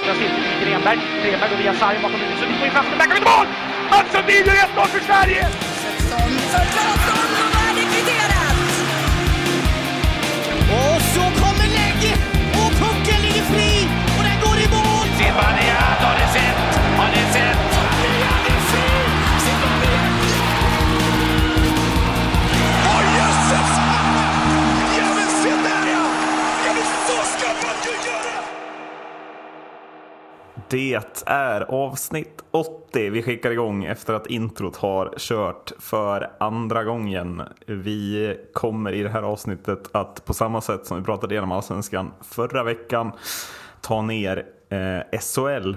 vänstra cirkeln till Grenberg. Grenberg går via sargen bakom huvudet. Sundin går in framför, där kommer mål! Mats Sundin gör 1-0 för Sverige! Det är avsnitt 80 vi skickar igång efter att introt har kört för andra gången. Vi kommer i det här avsnittet att på samma sätt som vi pratade igenom Allsvenskan förra veckan ta ner eh, SHL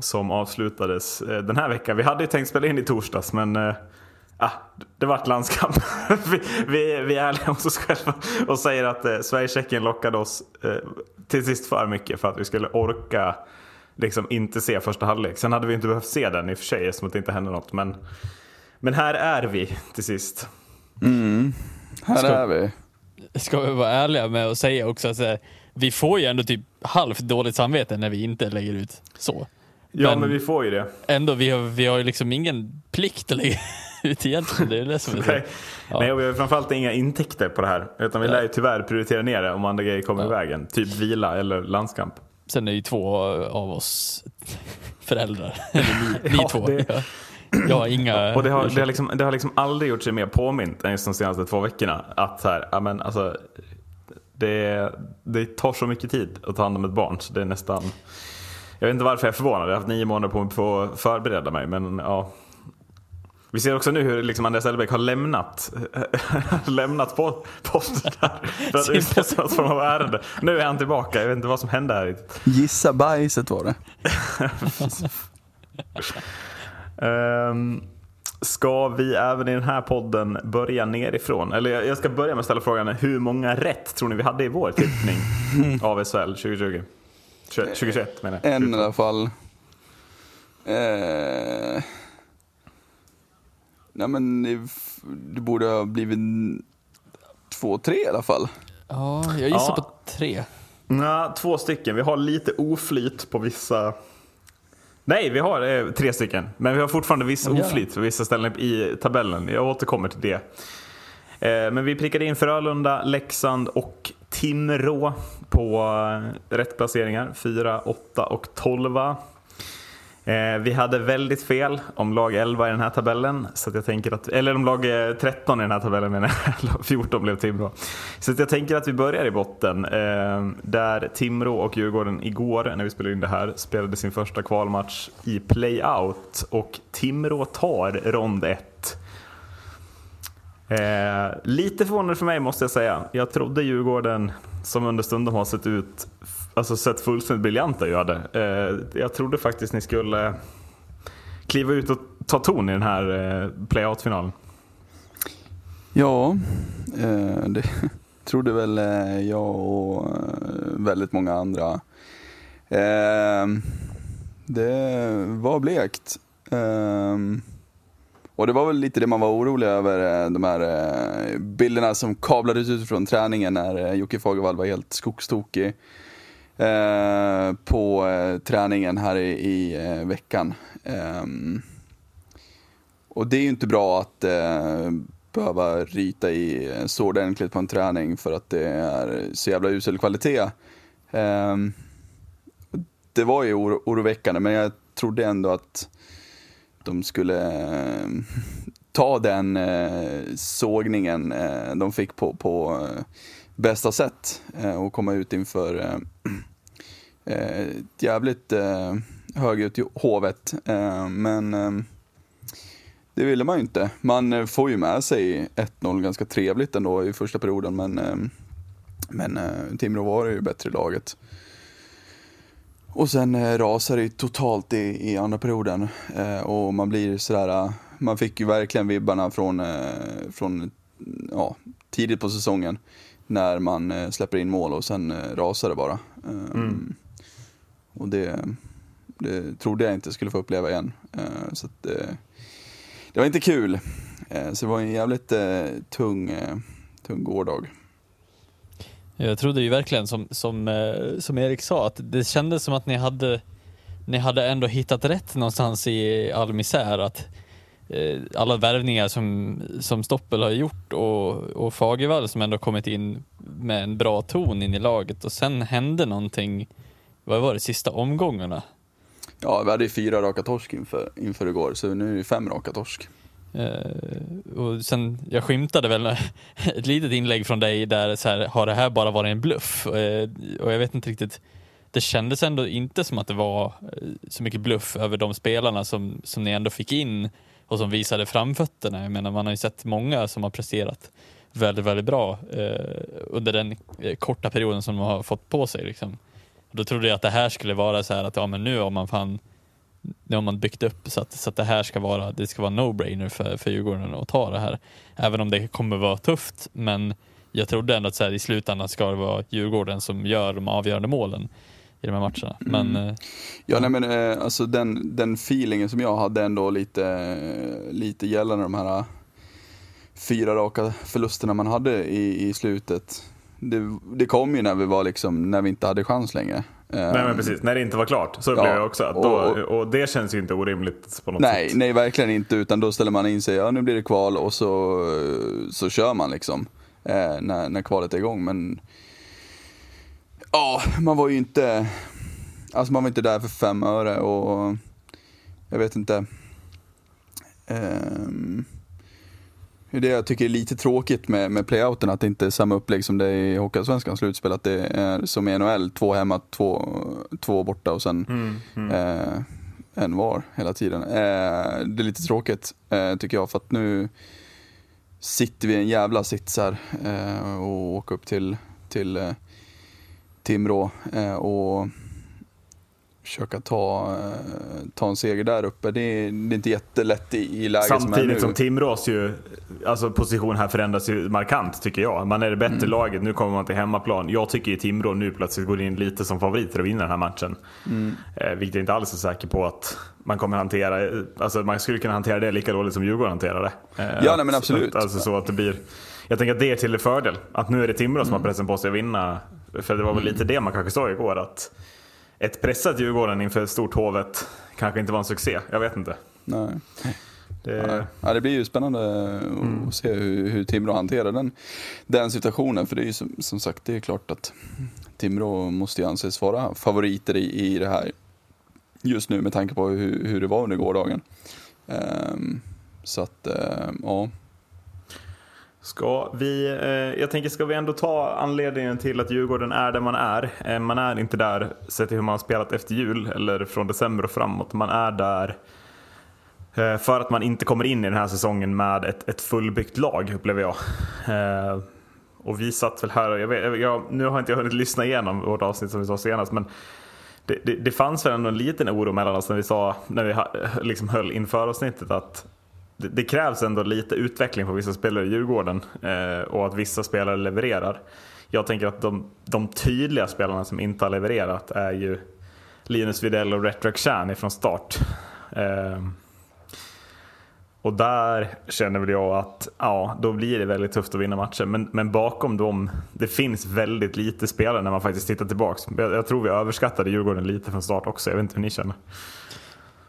som avslutades eh, den här veckan. Vi hade ju tänkt spela in i torsdags men eh, Ah, det vart landskamp. vi, vi, vi är ärliga hos oss själva och säger att eh, Sverige-Tjeckien lockade oss eh, till sist för mycket för att vi skulle orka liksom inte se första halvlek. Sen hade vi inte behövt se den i och för sig eftersom det inte hände något. Men, men här är vi till sist. Här Ska- är vi. Ska vi vara ärliga med att säga också att här, vi får ju ändå typ halvt dåligt samvete när vi inte lägger ut så. Ja Men- men, vi får ju det. Ändå, vi har, vi har ju liksom ingen plikt att lägga ut egentligen. Det är det som är. Nej, Nej, och vi har framförallt inga intäkter på det här. Utan vi lär ju tyvärr prioritera ner det om andra grejer kommer i vägen. Typ vila eller landskamp. Sen är ju två av oss föräldrar. Eller ni, ni Ja, två. det- Jag, jag har inga... Och det har, det, har liksom, det har liksom aldrig gjort sig mer påmint än just de senaste två veckorna. Att så här, ja, men alltså, det, det tar så mycket tid att ta hand om ett barn så det är nästan... Jag vet inte varför jag är förvånad. Jag har haft nio månader på mig för att förbereda mig. Men ja. Vi ser också nu hur liksom Andreas Elbeck har lämnat, lämnat på posten där för att uträtta något form av ärende. Nu är han tillbaka. Jag vet inte vad som hände här. Gissa bajset var det. Um, ska vi även i den här podden börja nerifrån? Eller jag ska börja med att ställa frågan, hur många rätt tror ni vi hade i vår tippning av SHL 2020? 20, 2021 menar jag. En i alla fall. Eh... Nej men det, borde ha blivit två, tre i alla fall. Ja, jag gissar Ja. på tre. Nja, två stycken. Vi har lite oflyt på vissa... Nej, vi har eh, tre stycken. Men vi har fortfarande viss jävlar. oflyt på vissa ställen i tabellen. Jag återkommer till det. Eh, men vi prickade in Frölunda, Leksand och Timrå på eh, rätt placeringar. 4, 8 och 12. Eh, vi hade väldigt fel om lag 11 i den här tabellen. Så att jag tänker att, eller om lag eh, 13 i den här tabellen menar jag. Lag 14 blev Timrå. Så att jag tänker att vi börjar i botten. Eh, där Timrå och Djurgården igår, när vi spelade in det här, spelade sin första kvalmatch i playout. Och Timrå tar rond 1. Eh, lite förvånande för mig måste jag säga. Jag trodde Djurgården, som understundom har sett ut, alltså sett fullständigt briljanta ju hade. Eh, jag trodde faktiskt ni skulle kliva ut och ta ton i den här eh, playout-finalen. Ja, eh, det trodde väl eh, jag och eh, väldigt många andra. Eh, det var blekt. Eh, och det var väl lite det man var orolig över, eh, de här eh, bilderna som kablades ut från träningen när Jocke Fagervall var helt skogstokig eh, på eh, träningen här i, i eh, veckan. Ehm, och det är ju inte bra att eh, behöva rita i eh, så ordentligt på en träning för att det är så jävla usel kvalitet. Ehm, det var ju oro, oroväckande men jag trodde ändå att de skulle eh, ta den eh, sågningen eh, de fick på, på eh, bästa sätt eh, och komma ut inför eh, eh ett jävligt eh, högljutt hovet. Eh, men eh, det ville man ju inte. Man eh, får ju med sig 1-0 ganska trevligt ändå i första perioden men, eh, men eh, Timrå var ju bättre i laget. Och sen eh, rasar det ju totalt i, i andra perioden eh, och man blir sådär, eh, man fick ju verkligen vibbarna från, eh, från ja, tidigt på säsongen när man eh, släpper in mål och sen eh, rasar det bara. Eh, Och det, det trodde jag inte skulle få uppleva igen. Eh, så att, eh, det var inte kul. Eh, så det var en jävligt tung, tung gårdag. Jag trodde ju verkligen som, som, som Erik sa att det kändes som att ni hade ni hade ändå hittat rätt någonstans i all misär att alla värvningar som, som Stoppel har gjort och, och Fagervall som ändå kommit in med en bra ton in i laget och sen hände någonting, vad var det, sista omgångarna? Ja, vi hade ju fyra raka torsk inför, inför igår, så nu är det fem raka torsk. Eh, och sen, jag skymtade väl ett litet inlägg från dig där så här, har det här bara varit en bluff? Eh, och jag vet inte riktigt, det kändes ändå inte som att det var eh, så mycket bluff över de spelarna som, som ni ändå fick in och som visade framfötterna. Jag menar, man har ju sett många som har presterat väldigt, väldigt bra eh, under den eh, korta perioden som de har fått på sig. Liksom. Då trodde jag att det här skulle vara så här att ja, men nu har man fan nu har man byggt upp så att, så att det här ska vara, det ska vara no-brainer för, för Djurgården att ta det här. Även om det kommer vara tufft, men jag trodde ändå att så här, i slutändan ska det vara Djurgården som gör de avgörande målen i de här matcherna. Men, eh, Ja, nej men eh, alltså den, den feelingen som jag hade ändå lite, lite gällande de här eh, fyra raka förlusterna man hade i, i slutet. Det, det kom ju när vi var liksom, när vi inte hade chans längre. Nej men precis, när det inte var klart. Så Ja, blev jag också. Att då, och- och det känns ju inte orimligt på något Nej, sätt. nej verkligen inte, utan då ställer man in sig, ja nu blir det kval och så, så kör man liksom. Eh, när, när kvalet är igång, men ja, man var ju inte, alltså man var inte där för fem öre och jag vet inte. Ehm, det jag tycker är lite tråkigt med, med playouten, att det inte är samma upplägg som det är i Hockeyallsvenskans slutspel. Att det är som i NHL, två hemma, två, två borta och sen Mm, eh, en var hela tiden. Eh, det är lite tråkigt eh, tycker jag för att nu sitter vi i en jävla sits här och åker upp till, till Timrå eh, och försöka ta, eh, ta en seger där uppe. Det är, det är inte jättelätt i, i läget som är nu. Samtidigt som Timrås ju, alltså position här förändras ju markant tycker jag. Man är det Mm. bättre laget, nu kommer man till hemmaplan. Jag tycker ju Timrå nu plötsligt går in lite som favoriter att vinna den här matchen. Mm. Eh, vilket jag inte alls är säker på att man kommer hantera. Alltså man skulle kunna hantera det lika dåligt som Djurgården hanterar det. Eh, Ja, nej, men absolut. Att, alltså så att det blir, jag tänker att det är till fördel. Att nu är det Timrå som har Mm. pressen på sig att vinna. För det var väl lite det man kanske sa igår. Att ett pressat Djurgården inför Storhovet kanske inte var en succé. Jag vet inte. Nej. Det, Ja, det blir ju spännande Mm. att se hur, hur Timrå hanterar den, den situationen. För det är ju som, som sagt, det är klart att Timrå måste ju anses vara favoriter i, i det här just nu med tanke på hur, hur det var under gårdagen. Ehm, så att, ehm, ja. Ska vi, eh, jag tänker, ska vi ändå ta anledningen till att Djurgården är där man är? Eh, man är inte där sett till hur man har spelat efter jul eller från december och framåt. Man är där eh, för att man inte kommer in i den här säsongen med ett, ett fullbyggt lag, upplever jag. Eh, och vi satt väl här, och jag vet, jag, nu har inte jag hunnit lyssna igenom vårt avsnitt som vi sa senast, men det, det, det fanns väl ändå en liten oro mellan oss när vi, sa, när vi ha- liksom höll inför avsnittet att det, det krävs ändå lite utveckling på vissa spelare i Djurgården eh, och att vissa spelare levererar. Jag tänker att de, de tydliga spelarna som inte har levererat är ju Linus Widell och Retrock Chan från start. Eh, och där känner väl jag att ja, då blir det väldigt tufft att vinna matcher. Men, men bakom dem, det finns väldigt lite spelare när man faktiskt tittar tillbaks. Jag, jag tror vi överskattade Djurgården lite från start också. Jag vet inte hur ni känner.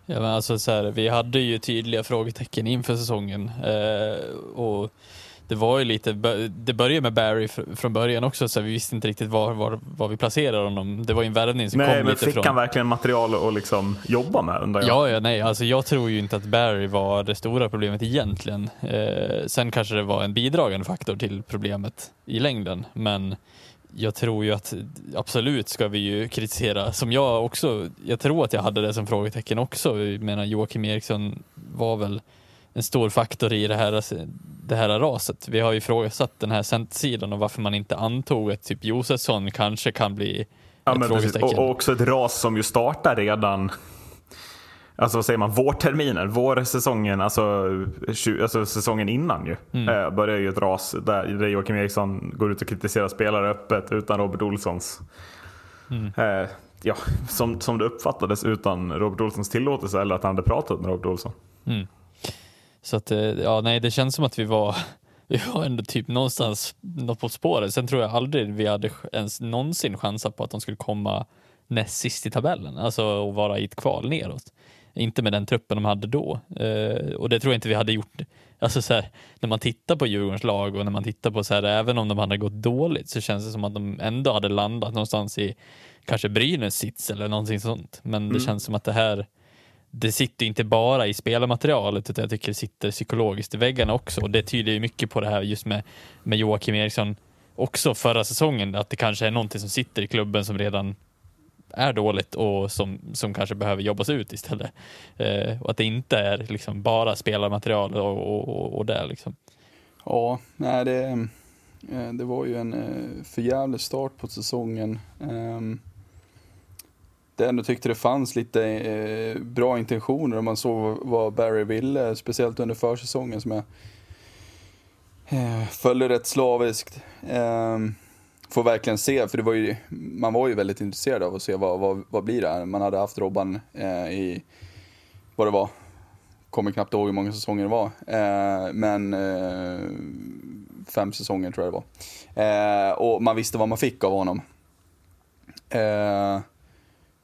Ja, men alltså så här, vi hade ju tydliga frågetecken inför säsongen. Eh, och det var ju lite, det började med Barry fr- från början också, så vi visste inte riktigt var, var, var vi placerade honom. Det var ju en värvning som Nej, kom men lite fick från... han verkligen material att liksom jobba med undrar jag? Ja, ja, nej, alltså jag tror ju inte att Barry var det stora problemet egentligen. Eh, sen kanske det var en bidragande faktor till problemet i längden, men jag tror ju att absolut ska vi ju kritisera, som jag också, jag tror att jag hade det som frågetecken också. Jag menar Joakim Eriksson var väl en stor faktor i det här, det här raset. Vi har ju ifrågasatt den här centersidan och varför man inte antog att typ Josefsson kanske kan bli Ja, ett frågetecken. Och, och också ett ras som ju startar redan Alltså vad säger man, vårterminen, vårsäsongen, alltså, alltså säsongen innan ju. Mm. Eh, börjar ju ett ras där, där Joakim Eriksson går ut och kritiserar spelare öppet utan Robert Olssons. Mm. Eh, ja, som, som det uppfattades utan Robert Olssons tillåtelse eller att han hade pratat med Robert Olsson. Mm. Så att, eh, ja nej det känns som att vi var, vi var ändå typ någonstans något på spåret. Sen tror jag aldrig vi hade ens någonsin chansat på att de skulle komma näst sist i tabellen, alltså att vara i ett kval neråt. Inte med den truppen de hade då. Eh, och det tror jag inte vi hade gjort. Alltså så här, när man tittar på Djurgårdens lag och när man tittar på så här, även om de hade gått dåligt så känns det som att de ändå hade landat någonstans i kanske Brynäs sits eller någonting sånt. Men det känns som att det här det sitter inte bara i spelarmaterialet utan jag tycker det sitter psykologiskt i väggarna också. Och det tyder ju mycket på det här just med, med Joakim Eriksson också förra säsongen. Att det kanske är någonting som sitter i klubben som redan är dåligt och som, som kanske behöver jobbas ut istället. Eh, och att det inte är liksom bara spelarmaterial och, och, och, och det liksom. Ja, nej det, eh, det var ju en eh, förjävlig start på säsongen. Ehm, Det ändå tyckte det fanns lite eh, bra intentioner om man såg vad Barry ville, speciellt under försäsongen som jag eh, följde rätt slaviskt. Eh, Får verkligen se, för det var ju, man var ju väldigt intresserad av att se vad, vad, vad blir det här. Man hade haft Robban eh, i, vad det var, kommer knappt ihåg hur många säsonger det var. Eh, men eh, fem säsonger tror jag det var. Eh, och man visste vad man fick av honom. Eh,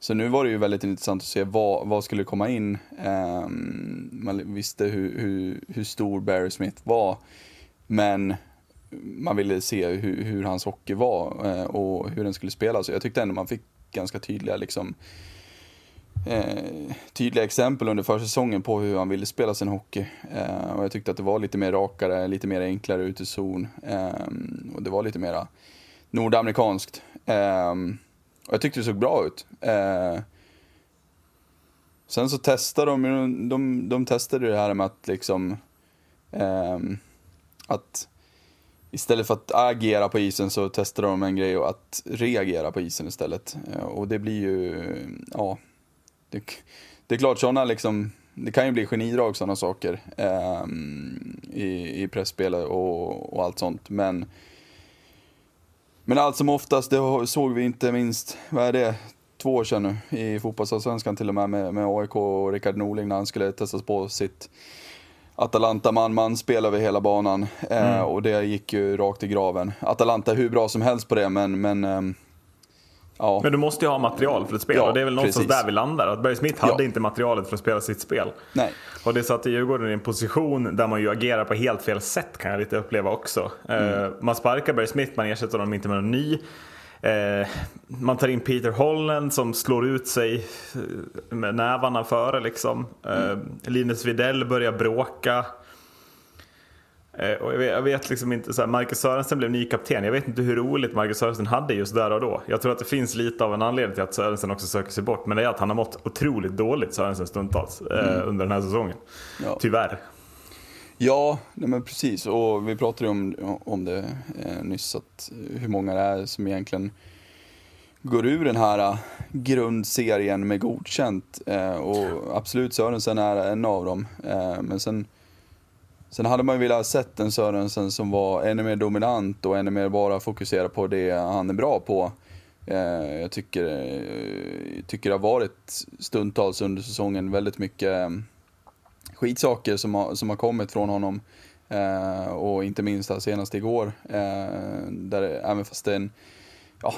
så nu var det ju väldigt intressant att se vad, vad skulle komma in. Eh, man visste hur, hur, hur stor Barry Smith var. Men man ville se hur, hur hans hockey var eh, och hur den skulle spelas. Jag tyckte ändå man fick ganska tydliga liksom, eh, tydliga exempel under försäsongen på hur han ville spela sin hockey. Eh, och jag tyckte att det var lite mer rakare, lite mer enklare ute i zon. Eh, och det var lite mer nordamerikanskt. Eh, och jag tyckte det såg bra ut. Eh, sen så testade de, de, de testade det här med att liksom eh, att istället för att agera på isen så testar de en grej och att reagera på isen istället. Eh, och det blir ju, ja, det, det är klart sådana liksom, det kan ju bli genidrag sådana saker eh, i, i pressspelet och, och allt sånt. Men, men allt som oftast, det såg vi inte minst, vad är det, två år sedan nu i fotbollsallsvenskan till och med med, med AIK och Rickard Norling när han skulle testas på sitt Atalanta man-man spel över hela banan eh, och det gick ju rakt i graven. Atalanta hur bra som helst på det men, men ehm, ja. Men du måste ju ha material för ett spel Ja, och det är väl någonstans precis. där vi landar. Att Barry Smith hade Ja. inte materialet för att spela sitt spel. Nej. Och det satte Djurgården i en position där man ju agerar på helt fel sätt kan jag lite uppleva också. Mm. Eh, man sparkar Barry Smith, man ersätter honom inte med någon ny. Eh, man tar in Peter Holland som slår ut sig eh, med nävarna före liksom. Eh, Linus Widell börjar bråka. Eh, och jag vet, jag vet liksom inte, så här, Marcus Sörensen blev ny kapten. Jag vet inte hur roligt Marcus Sörensen hade just där och då. Jag tror att det finns lite av en anledning till att Sörensen också söker sig bort. Men det är att han har mått otroligt dåligt Sörensen stundtals eh, under den här säsongen. Ja. Tyvärr. Ja, nej men precis. Och vi pratade ju om, om det eh, nyss, att eh, hur många det är som egentligen går ur den här eh, grundserien med godkänt. Eh, och absolut Sörensen är en av dem. Eh, men sen, sen hade man ju velat ha sett en Sörensen som var ännu mer dominant och ännu mer bara fokusera på det han är bra på. Eh, jag tycker, eh, tycker det har varit stundtals under säsongen väldigt mycket skitsaker som har, som har kommit från honom. Eh, och inte minst här senast igår. Eh, där även fast det är en ja,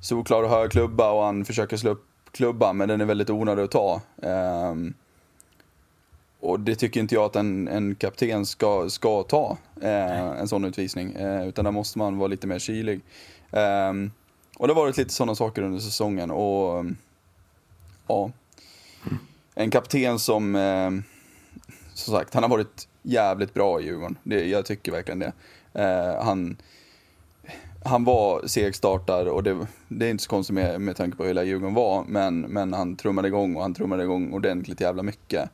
solklar och hög klubba och han försöker slå upp klubban men den är väldigt onödig att ta. Eh, och det tycker inte jag att en, en kapten ska, ska ta, eh, en sån utvisning. Eh, utan där måste man vara lite mer kylig. Eh, och det har varit lite sådana saker under säsongen. Och ja, en kapten som eh, som sagt, han har varit jävligt bra i Djurgården. Det, jag tycker verkligen det. Eh, han, han var segstartad och det, det är inte så konstigt med, med tanke på hur hela Djurgården var. Men, men han trummade igång och han trummade igång ordentligt jävla mycket.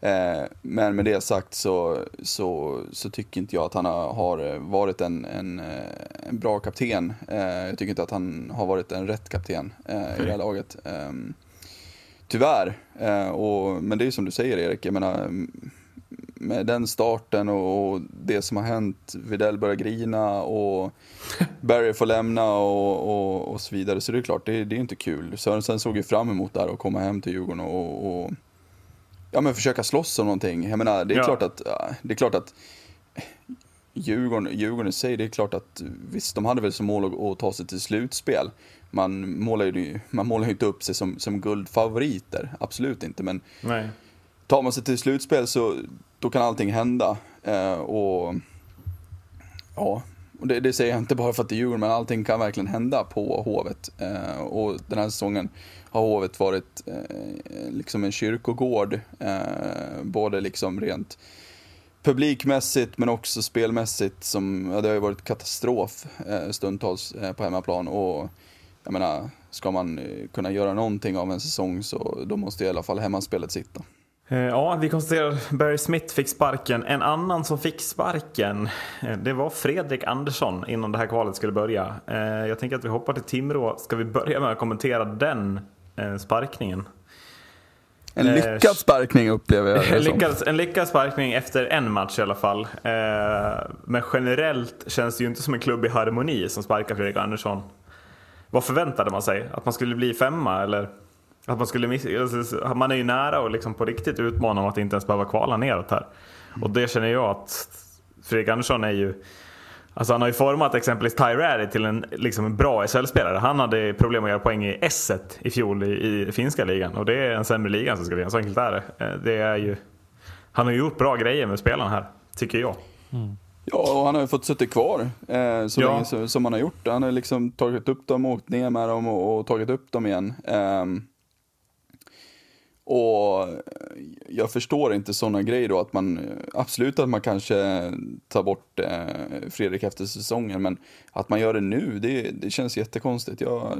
Eh, men med det sagt så, så, så tycker inte jag att han har, varit en, en, eh, en bra kapten. Eh, jag tycker inte att han har varit en rätt kapten eh, i det här laget. Tyvärr. Eh, och, men det är ju som du säger Erik, jag menar med den starten och, och det som har hänt, Videll börjar grina och Barry får lämna och, och, och så vidare. Så det är klart, det, det är inte kul. Sörensen såg ju fram emot det här och komma hem till Djurgården och, och ja, men försöka slåss om någonting. Jag menar, det är, Ja. klart att, det är klart att Djurgården, Djurgården i sig, det är klart att visst, de hade väl som mål att, att ta sig till slutspel. Man målar ju, man målar ju inte upp sig som, som guldfavoriter, absolut inte. Men Nej. tar man sig till slutspel så då kan allting hända. Eh, och ja, och det, det säger jag inte bara för att det är Djurgården, men allting kan verkligen hända på Hovet. Eh, och den här säsongen har Hovet varit eh, liksom en kyrkogård, eh, både liksom rent publikmässigt men också spelmässigt. Som, ja, det har ju varit katastrof eh, stundtals eh, på hemmaplan. Och jag menar, ska man eh, kunna göra någonting av en säsong så då måste i alla fall hemmaspelet sitta. Eh, Ja, vi konstaterar att Barry Smith fick sparken. En annan som fick sparken, eh, det var Fredrik Andersson innan det här kvalet skulle börja. Jag tänker att vi hoppar till Timrå. Ska vi börja med att kommentera den sparkningen? En lyckad sparkning upplever jag det lyckad, en lyckad sparkning efter en match i alla fall. Men generellt känns det ju inte som en klubb i harmoni som sparkar Fredrik Andersson. Vad förväntade man sig? Att man skulle bli femma eller? Att man skulle missa? alltså, Man är ju nära och liksom på riktigt utmana om att inte ens behöva kvala neråt här. Och det känner jag att Fredrik Andersson är ju Alltså han har ju format exempelvis Tyrari till en, liksom en bra SHL-spelare. Han hade problem att göra poäng i s i fjol i, i finska ligan. Och det är en sämre liga som ska bli. Så enkelt är det. Eh, det är ju, han har ju gjort bra grejer med spelarna här, tycker jag. Mm. Ja, och han har ju fått sitta kvar eh, så Ja. länge så, som han har gjort. Han har liksom tagit upp dem, åkt ner med dem och, och tagit upp dem igen. Ehm, och jag förstår inte sådana grejer då att man, absolut att man kanske tar bort eh, Fredrik efter säsongen, men att man gör det nu, det, det känns jättekonstigt. Jag har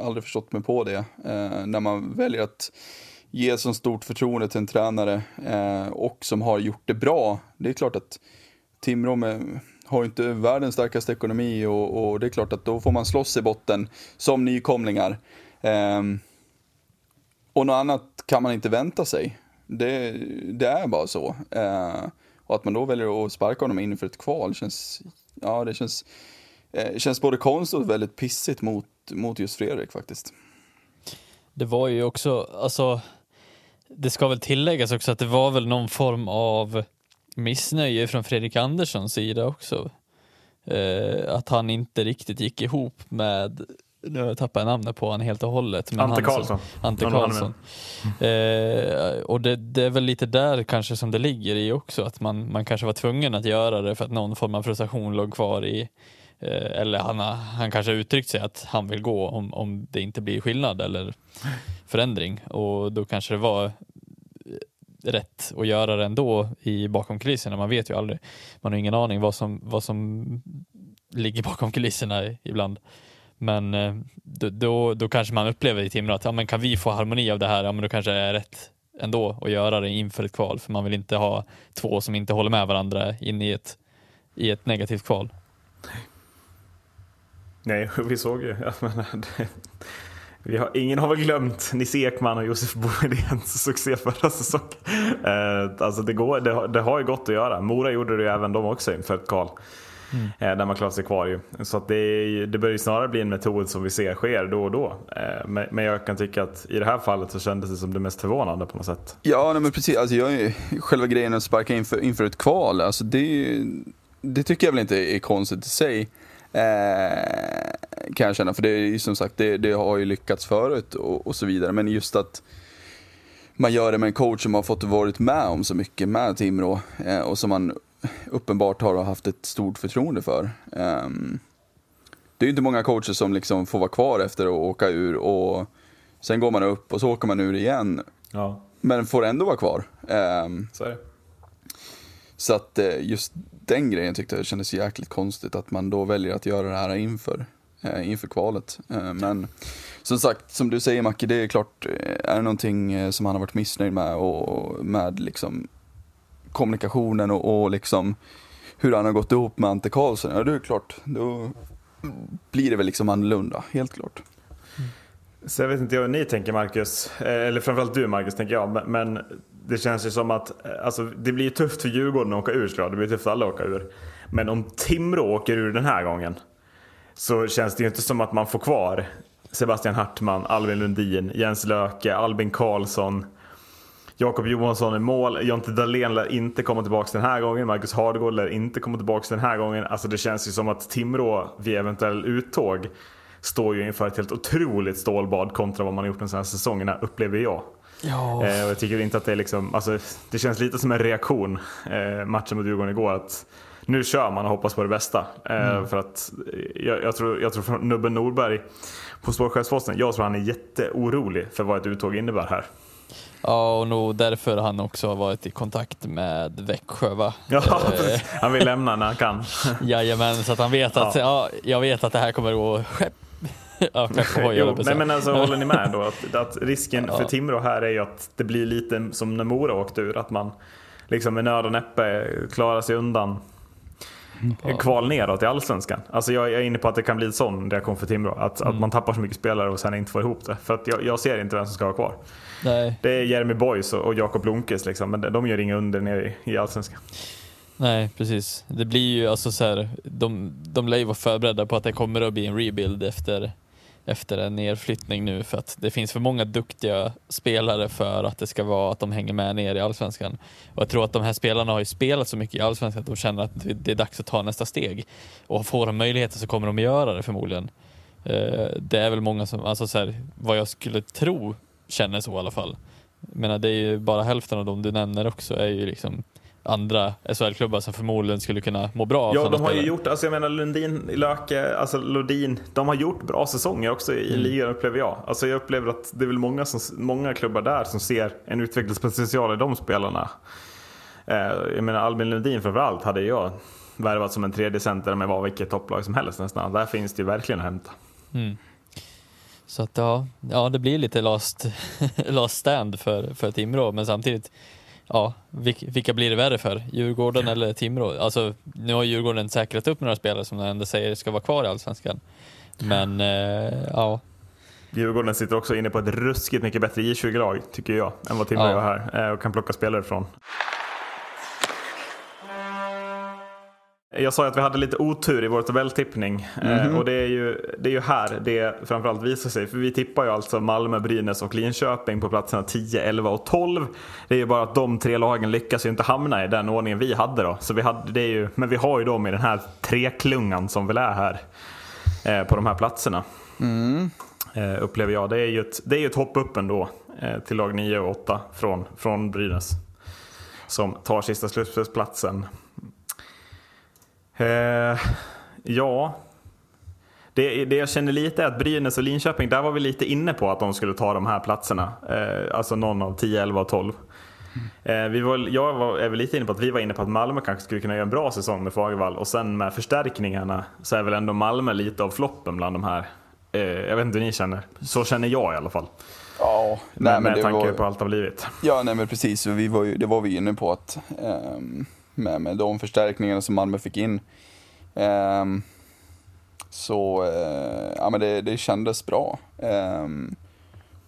aldrig förstått mig på det. Eh, när man väljer att ge så stort förtroende till en tränare eh, och som har gjort det bra. Det är klart att Timrå med, har ju inte världens starkaste ekonomi och, och det är klart att då får man slåss i botten som nykomlingar. Um, och något annat kan man inte vänta sig. Det, det är bara så. Uh, och att man då väljer att sparka honom inför ett kval känns, ja det känns, eh, känns både konstigt och väldigt pissigt mot, mot just Fredrik faktiskt. Det var ju också, alltså, det ska väl tilläggas också att det var väl någon form av missnöje från Fredrik Anderssons sida också. Eh, att han inte riktigt gick ihop med, nu tappar jag namnet på honom helt och hållet. Men Ante Karlsson. Ante Karlsson. Eh, och det, det är väl lite där kanske som det ligger i också, att man, man kanske var tvungen att göra det för att någon form av frustration låg kvar i eh, eller han, har- han kanske har uttryckt sig att han vill gå om, om det inte blir skillnad eller förändring. Och då kanske det var rätt att göra det ändå i bakom kulisserna. Man vet ju aldrig. Man har ingen aning vad som, vad som ligger bakom kulisserna ibland. Men eh, då, då, då kanske man upplever i Timrå att ja, men kan vi få harmoni av det här, ja, men då kanske det är rätt ändå att göra det inför ett kval. För man vill inte ha två som inte håller med varandra in i ett, i ett negativt kval. Nej, vi såg ju. Jag menar, det, vi har, ingen har väl glömt Nisse Ekman och Josef Bovedens succé förra säsongen. Eh, alltså det, går, det, har- det har ju gått att göra. Mora gjorde det ju även de också inför ett kval. Eh, där man klarade sig kvar ju. Så att det, det börjar ju snarare bli en metod som vi ser sker då och då. Eh, men, men jag kan tycka att i det här fallet så kändes det som det mest förvånande på något sätt. Ja, nej, men precis. Alltså, jag är, själva grejen att sparka inför, inför ett kval, alltså, det, det tycker jag väl inte är konstigt i sig. Eh, kan jag känna, för det är ju som sagt, det, det har ju lyckats förut och, och så vidare. Men just att man gör det med en coach som har fått varit med om så mycket med Timrå eh, och som man uppenbart har haft ett stort förtroende för. Ehm, det är ju inte många coacher som liksom får vara kvar efter att åka ur och sen går man upp och så åker man ur igen Ja, men får ändå vara kvar. Ehm, så är det. så att eh, just den grejen tyckte jag kändes jäkligt konstigt att man då väljer att göra det här inför, eh, inför kvalet. Eh, men som sagt, som du säger Macke, det är klart, eh, är det någonting eh, som han har varit missnöjd med och med liksom kommunikationen och, och liksom hur han har gått ihop med Ante Karlsson, ja det är klart, då blir det väl liksom annorlunda, helt klart. Mm. Så jag vet inte hur ni tänker Marcus, eh, eller framförallt du Marcus tänker jag. Men det känns ju som att eh, alltså, det blir ju tufft för Djurgården att åka ur såklart. Det blir tufft för alla att åka ur. Men om Timrå åker ur den här gången så känns det ju inte som att man får kvar Sebastian Hartman, Albin Lundin, Jens Löke, Albin Karlsson, Jakob Johansson i mål. Jonte Dahlén lär inte komma tillbaka den här gången. Marcus Hardgård lär inte komma tillbaka den här gången. Alltså det känns ju som att Timrå vid eventuell uttåg står ju inför ett helt otroligt stålbad kontra vad man har gjort den senaste säsongerna, upplever jag. Ja. Eh, och jag tycker inte att det är liksom, alltså, det känns lite som en reaktion, eh, matchen mot Djurgården igår, att nu kör man och hoppas på det bästa. Eh, För att jag, jag, tror, jag tror från Nubben Norberg på spårchefsposten, jag tror han är jätteorolig för vad ett uttåg innebär här. Ja, och nog därför han också har varit i kontakt med Växjö va? Ja, Eh, han vill lämna när han kan. Jajamän, så att han vet att, ja. jag vet att det här kommer att gå skepp. Ja, Jo, säga. men alltså håller ni med då? Att, att risken Ja. för Timrå här är ju att det blir lite som när Mora åkte ur. Att man liksom med nöd och näppe klarar sig undan Ja. kval neråt i Allsvenskan. Alltså jag är inne på att det kan bli en sån reaktion för Timrå. Att, Mm. att man tappar så mycket spelare och sen inte får ihop det. För att jag, jag ser inte vem som ska vara kvar. Nej, Det är Jeremy Boys och, och Jakob Blomqvist liksom. Men de gör inga under nere i, i Allsvenskan. nej, precis. Det blir ju alltså så här, de, de lär ju vara förberedda på att det kommer att bli en rebuild efter, efter en nedflyttning nu för att det finns för många duktiga spelare för att det ska vara att de hänger med ner i Allsvenskan. Och jag tror att de här spelarna har ju spelat så mycket i Allsvenskan att de känner att det är dags att ta nästa steg. Och får de möjligheten så kommer de att göra det förmodligen. Eh, det är väl många som, alltså så här, vad jag skulle tro känner så i alla fall. Jag menar, det är ju bara hälften av dem du nämner också är ju liksom andra SHL-klubbar som förmodligen skulle kunna må bra av Ja, de har ju spelare. gjort, alltså jag menar Lundin, Löke, alltså Lodin, de har gjort bra säsonger också i Mm. ligan upplever jag. Alltså jag upplever att det är väl många, som, många klubbar där som ser en utvecklingspotential i de spelarna. Eh, jag menar Albin Lundin framförallt hade jag värvat som en tredje center med vad vilket topplag som helst nästan. Där finns det ju verkligen att hämta. Mm. Så att ja, ja, det blir lite last, last stand för, för Timrå, men samtidigt, ja, vilka, blir det värre för? Djurgården eller Timrå? Alltså, nu har Djurgården säkrat upp några spelare som de ändå säger ska vara kvar i Allsvenskan. Men eh, ja, Djurgården sitter också inne på ett ruskigt mycket bättre J20-lag, tycker jag, än vad Timrå Ja. gör här. eh, Och kan plocka spelare från. Jag sa ju att vi hade lite otur i vår tabelltippning. Eh, och det är, ju, det är ju här det framförallt visar sig. För vi tippar ju alltså Malmö, Brynäs och Linköping på platserna 10, 11 och 12. Det är ju bara att de tre lagen lyckas ju inte hamna i den ordningen vi hade då. Så vi hade, det är ju, men vi har ju dem i den här treklungan som väl är här. Eh, på de här platserna. Eh, upplever jag. Det är ju ett, det är ett hopp upp ändå eh, till lag 9 och 8 från, från Brynäs. Som tar sista slutspelsplatsen. Eh, ja, det, det jag känner lite är att Brynäs och Linköping, där var vi lite inne på att de skulle ta de här platserna. Eh, alltså någon av 10, 11 och 12. Eh, vi var, jag var, är väl lite inne på att vi var inne på att Malmö kanske skulle kunna göra en bra säsong med Fagervall och sen med förstärkningarna så är väl ändå Malmö lite av floppen bland de här. Eh, jag vet inte hur ni känner. Så känner jag i alla fall. Ja, Med, med det tanke var- på allt det har blivit. Ja, nej men precis. Vi var ju, det var vi inne på att ehm, med, med de förstärkningarna som Malmö fick in Um, så uh, ja, men det, det kändes bra. Um,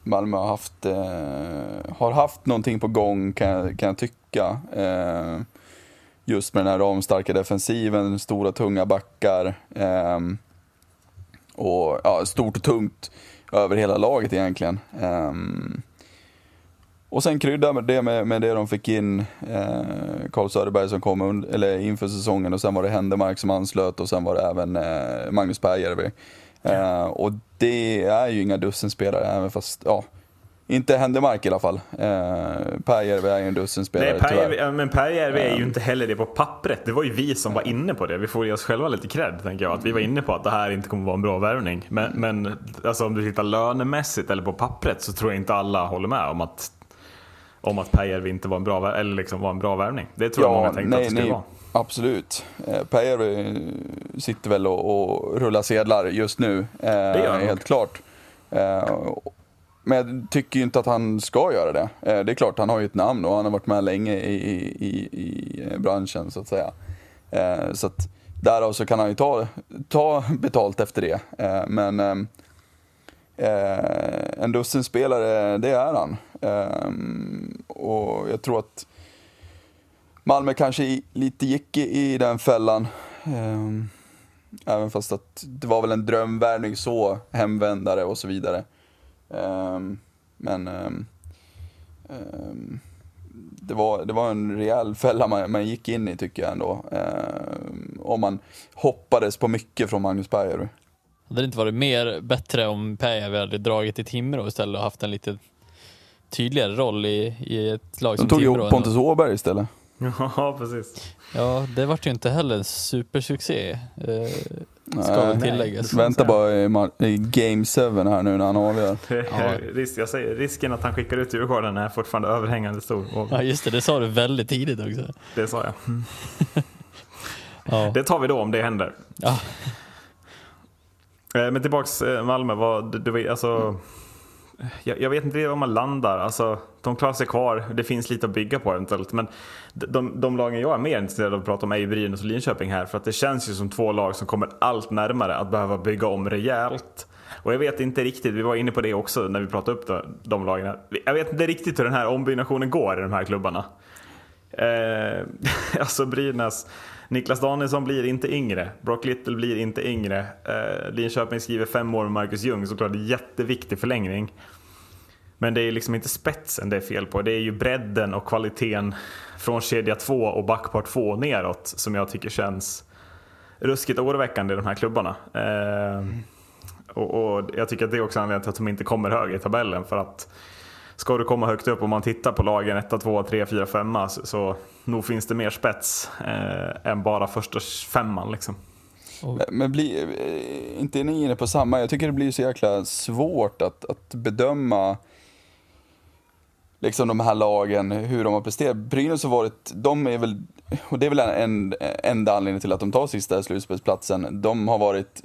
Malmö har haft, uh, har haft någonting på gång kan jag, kan jag tycka. Uh, just med den här ramstarka defensiven, stora tunga backar. Um, och ja, stort och tungt över hela laget egentligen. Um, och sen krydda med det med, med det de fick in, eh, Carl Söderberg som kom und, eller inför säsongen och sen var det Händemark som anslöt och sen var det även eh, Magnus Pääjärvi. Eh, och det är ju inga dussinspelare, även fast, ja, inte Händemark i alla fall. Eh, Pääjärvi är ju en dussinspelare Nej, Pääjärvi, tyvärr. men Pääjärvi är ju inte heller det på pappret. Det var ju vi som var inne på det. Vi får ge oss själva lite cred, tänker jag. Att vi var inne på att det här inte kommer vara en bra värvning. Men, men alltså, om du tittar lönemässigt eller på pappret så tror jag inte alla håller med om att, om att Pääjärvi inte var en bra, eller liksom var en bra värvning. Det tror jag många tänkte att det skulle vara. Absolut. Eh, Pääjärvi sitter väl och, och rullar sedlar just nu, eh, gör han helt nog. klart. Eh, men jag tycker ju inte att han ska göra det. Det är klart, han har ju ett namn och han har varit med länge i, i, i, branschen så att säga. Så att därav så kan han ju ta, ta betalt efter det. Men ehm, eh, en dussinspelare, det är han. Um, och jag tror att Malmö kanske lite gick i, i den fällan. Um, även fast att det var väl en drömvärvning så, hemvändare och så vidare. Um, men det, var, det var en rejäl fälla man, man gick in i tycker jag ändå. Eh, om man hoppades på mycket från Magnus Berger. Hade det inte varit mer bättre om Päijärvi hade dragit till Timrå istället och haft en lite tydligare roll i, i ett lag De som tog ju Timrå? upp Pontus Åberg istället. Ja, precis. Ja, det vart ju inte heller en supersuccé. Eh, ska Nej. väl tilläggas. Vänta bara i, i Game 7 här nu när han avgör. Risk, jag säger, risken att han skickar ut Djurgården är fortfarande överhängande stor. Och Ja, just det. Det sa du väldigt tidigt också. det sa jag. Ja. Det tar vi då om det händer. Ja. Eh, Men tillbaks eh, Malmö, vad, var- alltså, jag, jag vet inte var man landar. Alltså, de klarar sig kvar, det finns lite att bygga på eventuellt. Men de, de, de lagen jag är mer intresserad av att prata om är ju Brynäs och Linköping här. För att det känns ju som två lag som kommer allt närmare att behöva bygga om rejält. Och jag vet inte riktigt, vi var inne på det också när vi pratade upp de, de lagen. Jag vet inte riktigt hur den här ombyggnationen går i de här klubbarna. Eh, alltså Brynäs, Niklas Danielsson blir inte yngre. Brock Little blir inte yngre. Eh, Linköping skriver fem år med Marcus Ljung, såklart jätteviktig förlängning. Men det är liksom inte spetsen det är fel på. Det är ju bredden och kvaliteten från kedja 2 och backpar 2 neråt som jag tycker känns ruskigt oroväckande i de här klubbarna. Eh, och, och jag tycker att det är också anledningen till att de inte kommer högre i tabellen. För att ska du komma högt upp om man tittar på lagen 1, 2, 3, 4, 5 så, så nog finns det mer spets eh, än bara första femman liksom. Men- Men blir, eh, inte är ni inne på samma? Jag tycker det blir så jäkla svårt att, att bedöma liksom de här lagen, hur de har presterat. Brynäs har varit, de är väl, och det är väl en, en enda anledning till att de tar sista slutspelsplatsen. De har varit,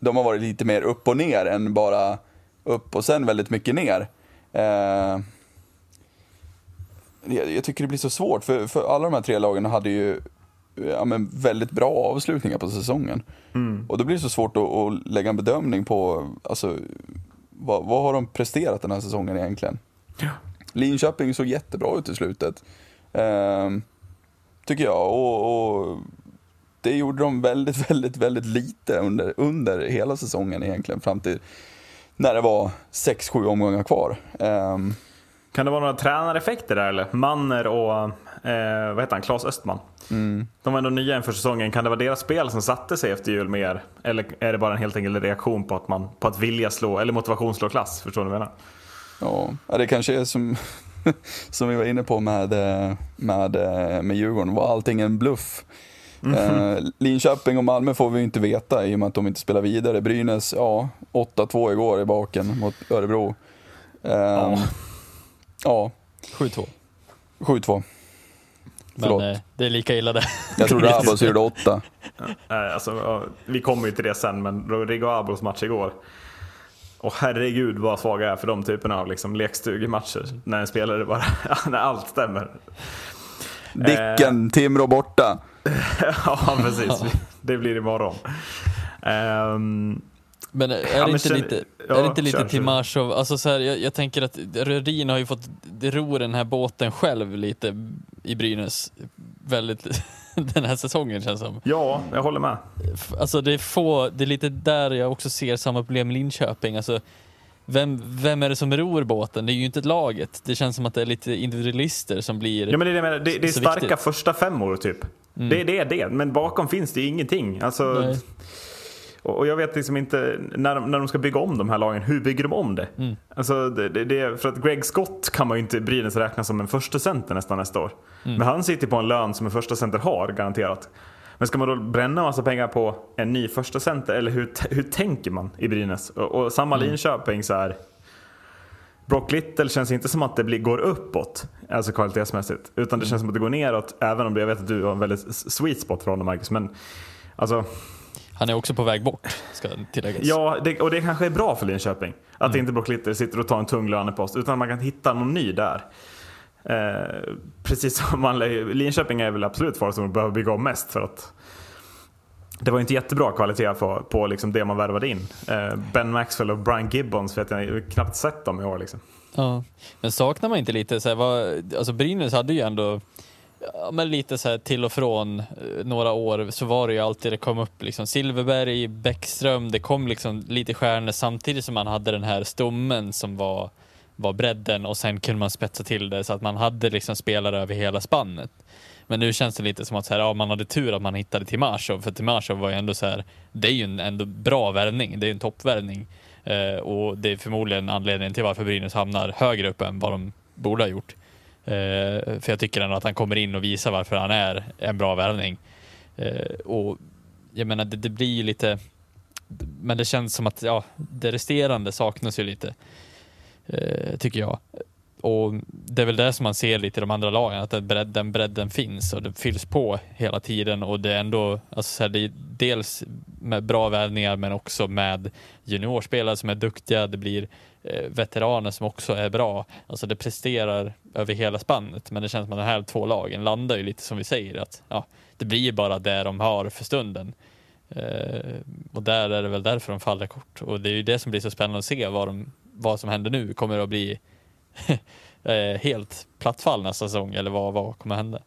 de har varit lite mer upp och ner än bara upp och sen väldigt mycket ner. Eh, jag, tycker det blir så svårt, för, för alla de här tre lagen hade ju ja, men väldigt bra avslutningar på säsongen. Och då blir det så svårt att, att lägga en bedömning på, alltså, vad, vad har de presterat den här säsongen egentligen? Linköping såg jättebra ut i slutet. Ehm, tycker jag. Och, och det gjorde de väldigt, väldigt, väldigt lite under, under hela säsongen egentligen. Fram till när det var 6-7 omgångar kvar. Ehm, Kan det vara några tränareffekter där eller? Manner och eh, vad heter han, Claes Östman. De var ändå nya inför säsongen. Kan det vara deras spel som satte sig efter jul mer? Eller är det bara en helt enkelt reaktion på att, man, på att vilja slå, eller motivation slå klass? Förstår du vad jag menar? Ja, det kanske är som, som vi var inne på med, med, med Djurgården. Var allting en bluff? Eh, Linköping och Malmö får vi inte veta i och med att de inte spelar vidare. Brynäs, ja, 8-2 igår i baken mot Örebro. Eh, ja. 7-2. 7-2. Men Förlåt. eh, det är lika illa det. Jag tror Rabos gjorde 8. Eh, alltså, ja, vi kommer ju till det sen, men Rigo Abos match igår. Och herregud vad svaga jag är för de typerna av liksom, lekstugematcher. När en spelare bara, när allt stämmer. Dicken, Timrå borta. ja, precis. Det blir imorgon. Um, Men är Ja, det inte känner- lite, ja, är det inte lite. Marshov? Alltså så här, jag, jag tänker att Rödin har ju fått ro den här båten själv lite i Brynäs väldigt den här säsongen känns som. ja, jag håller med. Alltså det är få, det är lite där jag också ser samma problem med Linköping. Alltså, vem, vem är det som ror båten? Det är ju inte ett laget. Det känns som att det är lite individualister som blir Ja, men det, är det, det, det är starka viktigt. första femmor typ. Det, det är det, men bakom finns det ju ingenting. Alltså, Nej. och jag vet liksom inte, när de, när de ska bygga om de här lagen, hur bygger de om det? Mm. Alltså, det, det, för att Greg Scott kan man ju inte Brynäs räkna som en första center nästan nästa år. Mm. Men han sitter på en lön som en första center har, garanterat. Men ska man då bränna massa pengar på en ny första center eller hur, hur tänker man i Brynäs? Och, och samma Mm. Linköping så här. Brock Little känns inte som att det blir, går uppåt, alltså kvalitetsmässigt. Utan det känns som att det går neråt, även om det, jag vet att du har en väldigt sweet spot för honom Marcus. Men alltså, Han är också på väg bort, ska tilläggas. ja, det, och det kanske är bra för Linköping. Att inte Brock Little sitter och tar en tung lönepost, utan man kan hitta någon ny där. Eh, precis som man, Linköping är väl absolut folk som behöver bygga om mest för att det var inte jättebra kvalitet på, på liksom det man värvade in. Eh, ben Maxwell och Brian Gibbons vet jag, jag har knappt sett dem i år. Liksom. Ja. Men saknar man inte lite så här, vad, alltså Brynäs hade ju ändå ja, men lite så här till och från eh, några år så var det ju alltid det kom upp liksom Silverberg, Bäckström, det kom liksom lite stjärnor samtidigt som man hade den här stommen som var var bredden och sen kunde man spetsa till det så att man hade liksom spelare över hela spannet. Men nu känns det lite som att så här, ja, man hade tur att man hittade Timashov, för Timashov var ju ändå så här, det är ju en ändå bra värvning, det är ju en toppvärvning. Eh, och det är förmodligen anledningen till varför Brynäs hamnar högre upp än vad de borde ha gjort. Eh, för jag tycker ändå att han kommer in och visar varför han är en bra värvning. Eh, och jag menar, det, det blir ju lite, men det känns som att ja, det resterande saknas ju lite, Eh, tycker jag. Och det är väl det som man ser lite i de andra lagen, att den, den bredden finns och det fylls på hela tiden och det är ändå, alltså så här, det är dels med bra värvningar men också med juniorspelare som är duktiga, det blir eh, veteraner som också är bra. Alltså det presterar över hela spannet men det känns som att de här två lagen landar ju lite som vi säger att ja, det blir bara det de har för stunden. Eh, och där är det väl därför de faller kort och det är ju det som blir så spännande att se vad, de, vad som händer nu. Kommer det att bli eh, helt plattfall nästa säsong eller vad, vad kommer hända?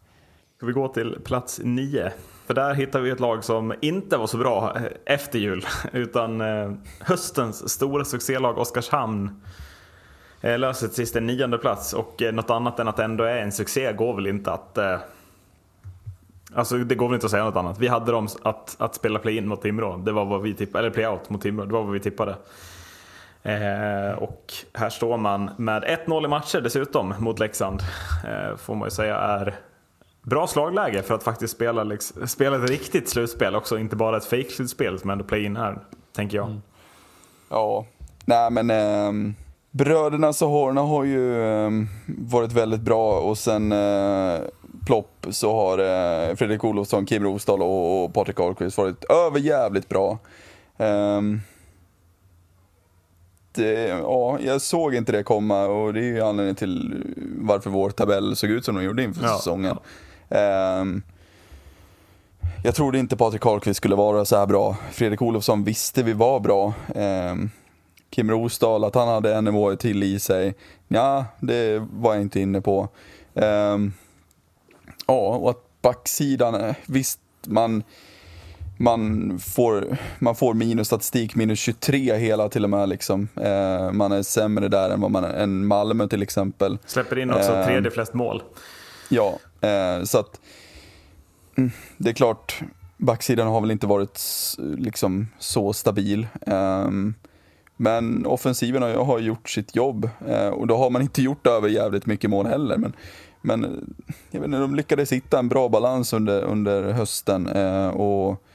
Ska vi gå till plats nio? För där hittar vi ett lag som inte var så bra eh, efter jul. Utan eh, höstens stora succélag Oskarshamn löser till sist en nionde plats. Och något annat än att det ändå är en succé går väl inte att... Alltså det går väl inte att säga något annat. Vi hade dem att, att spela play-in mot Timrå. Det var vad vi tippade. Eller play-out mot Timrå. Det var vad vi tippade. Eh, och här står man med 1-0 i matcher dessutom mot Leksand. Eh, får man ju säga är bra slagläge för att faktiskt spela, liksom, spela ett riktigt slutspel också. Inte bara ett fake-slutspel som ändå play-in här, tänker jag. Mm. Ja, nej men eh, bröderna Sahorna har ju eh, varit väldigt bra och sen eh, plopp så har eh, Fredrik Olofsson, Kim Rosdahl och, och Patrik Ahlqvist varit överjävligt bra. Um, ja, jag såg inte det komma och det är ju anledningen till varför vår tabell såg ut som den gjorde inför ja, säsongen. Ja. Um, jag trodde inte Patrik Karlqvist skulle vara så här bra. Fredrik Olofsson visste vi var bra. Um, Kim Rosdahl, att han hade en nivå till i sig. Ja, det var jag inte inne på. Um, ja, och att backsidan, visst man man får, man får minusstatistik, minus 23 hela till och med. Liksom. Eh, man är sämre där än vad man än Malmö till exempel. Släpper in också eh, tredje flest mål. Ja, eh, så att mm, det är klart, backsidan har väl inte varit liksom, så stabil. Ehm, men offensiven har, har gjort sitt jobb eh, och då har man inte gjort över jävligt mycket mål heller. Men, men jag vet inte, de lyckades hitta en bra balans under, under hösten eh, och Eh,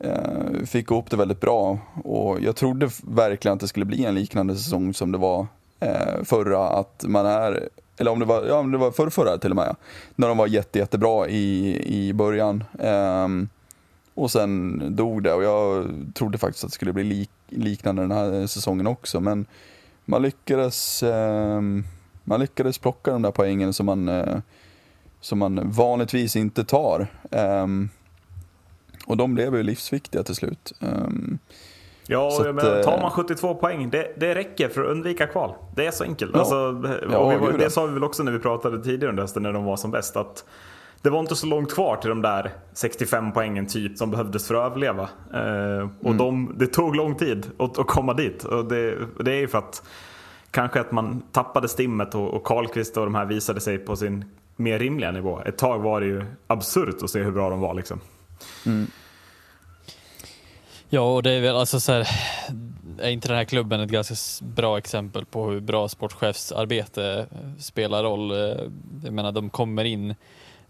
Eh, fick ihop det väldigt bra och jag trodde verkligen att det skulle bli en liknande säsong som det var eh, förra. Att man är, eller om det var, ja, det var förr, förra till och med, när de var jätte, jättebra i, i början. Ehm, och sen dog det och jag trodde faktiskt att det skulle bli lik, liknande den här säsongen också. Men man lyckades, ehm, man lyckades plocka de där poängen som man, eh, som man vanligtvis inte tar. Ehm, och de blev ju livsviktiga till slut. Um, ja, men, att, tar man 72 poäng, det, det räcker för att undvika kval. Det är så enkelt. Ja, alltså, ja, var, det sa vi väl också när vi pratade tidigare under hösten när de var som bäst. Att det var inte så långt kvar till de där 65 poängen typ som behövdes för att överleva. Uh, och mm. de, det tog lång tid att, att komma dit. Och det, det är ju för att kanske att man tappade stimmet och, och Karlqvist och de här visade sig på sin mer rimliga nivå. Ett tag var det ju absurt att se hur bra de var liksom. Mm. Ja, och det är väl alltså så här, är inte den här klubben ett ganska bra exempel på hur bra sportchefsarbete spelar roll? Eh, jag menar, de kommer in,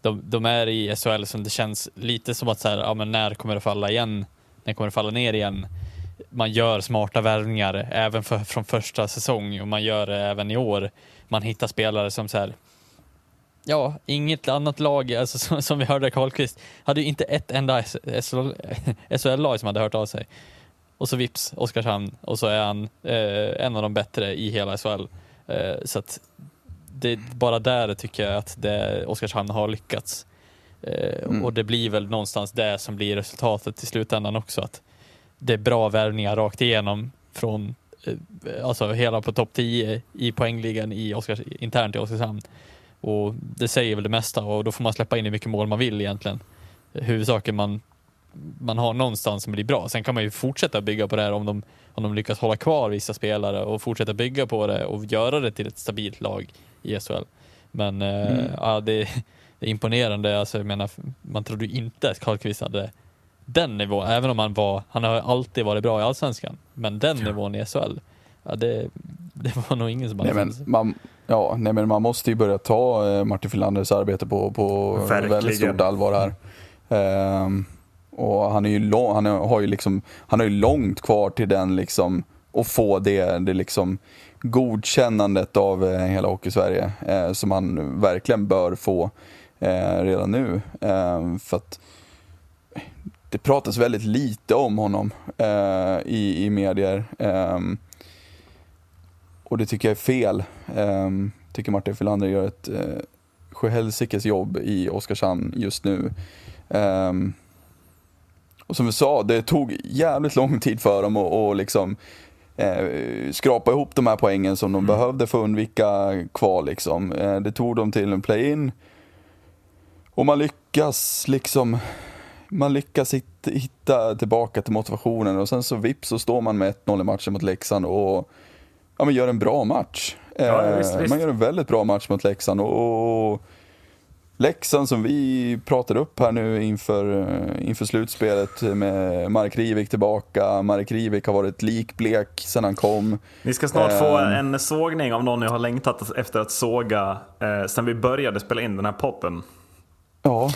de, de är i SHL som det känns lite som att så här, ja men när kommer det falla igen? När kommer det falla ner igen? Man gör smarta värvningar även för, från första säsong och man gör det även i år. Man hittar spelare som så här, ja, inget annat lag, alltså, som, som vi hörde Karlqvist, hade ju inte ett enda SHL-lag som hade hört av sig. Och så vips, Oskarshamn, och så är han eh, en av de bättre i hela SHL. Eh, så att det, bara där tycker jag att det, Oskarshamn har lyckats. Eh, mm. Och det blir väl någonstans det som blir resultatet i slutändan också. Att det är bra värvningar rakt igenom från eh, alltså hela på topp 10 i poängligan i Oskars, internt i Oskarshamn. Och det säger väl det mesta och då får man släppa in hur mycket mål man vill egentligen. Huvudsaken man man har någonstans som blir bra. Sen kan man ju fortsätta bygga på det här om de, om de lyckas hålla kvar vissa spelare och fortsätta bygga på det och göra det till ett stabilt lag i SHL. Men eh, ja, det, det är imponerande. Alltså, jag menar, man trodde ju inte att Karlqvist hade den nivån, även om han var, han har alltid varit bra i Allsvenskan, men den nivån i SHL, ja, det, det var nog ingen som Nej, men man, ja, nej, men man måste ju börja ta eh, Martin Filanders arbete på, på Verkligen. väldigt stort allvar här. Ehm, och han, är ju lång, han har ju liksom, han har ju långt kvar till den liksom, och få det, det liksom godkännandet av eh, hela Hockeysverige eh, som han verkligen bör få eh, redan nu. Ehm, för att det pratas väldigt lite om honom eh, i, i medier. Och det tycker jag är fel. Um, tycker Martin Filander gör ett uh, sjuhelsikes jobb i Oskarshamn just nu. Ehm, och som vi sa, det tog jävligt lång tid för dem att och liksom, eh, skrapa ihop de här poängen som de behövde för att undvika kval. Liksom. Eh, det tog dem till en play-in. Och man lyckas liksom man lyckas hitta, hitta tillbaka till motivationen och sen så vips så står man med 1-0 i matchen mot Leksand och ja, men gör en bra match. Ja, Eh, visst, visst. Man gör en väldigt bra match mot Leksand och, och Leksand som vi pratade upp här nu inför, eh, inför slutspelet med Mark Rivik tillbaka. Mark Rivik har varit likblek sedan han kom. Ni ska snart få Ehm. en sågning av någon jag har längtat efter att såga eh, sen vi började spela in den här podden. Ja,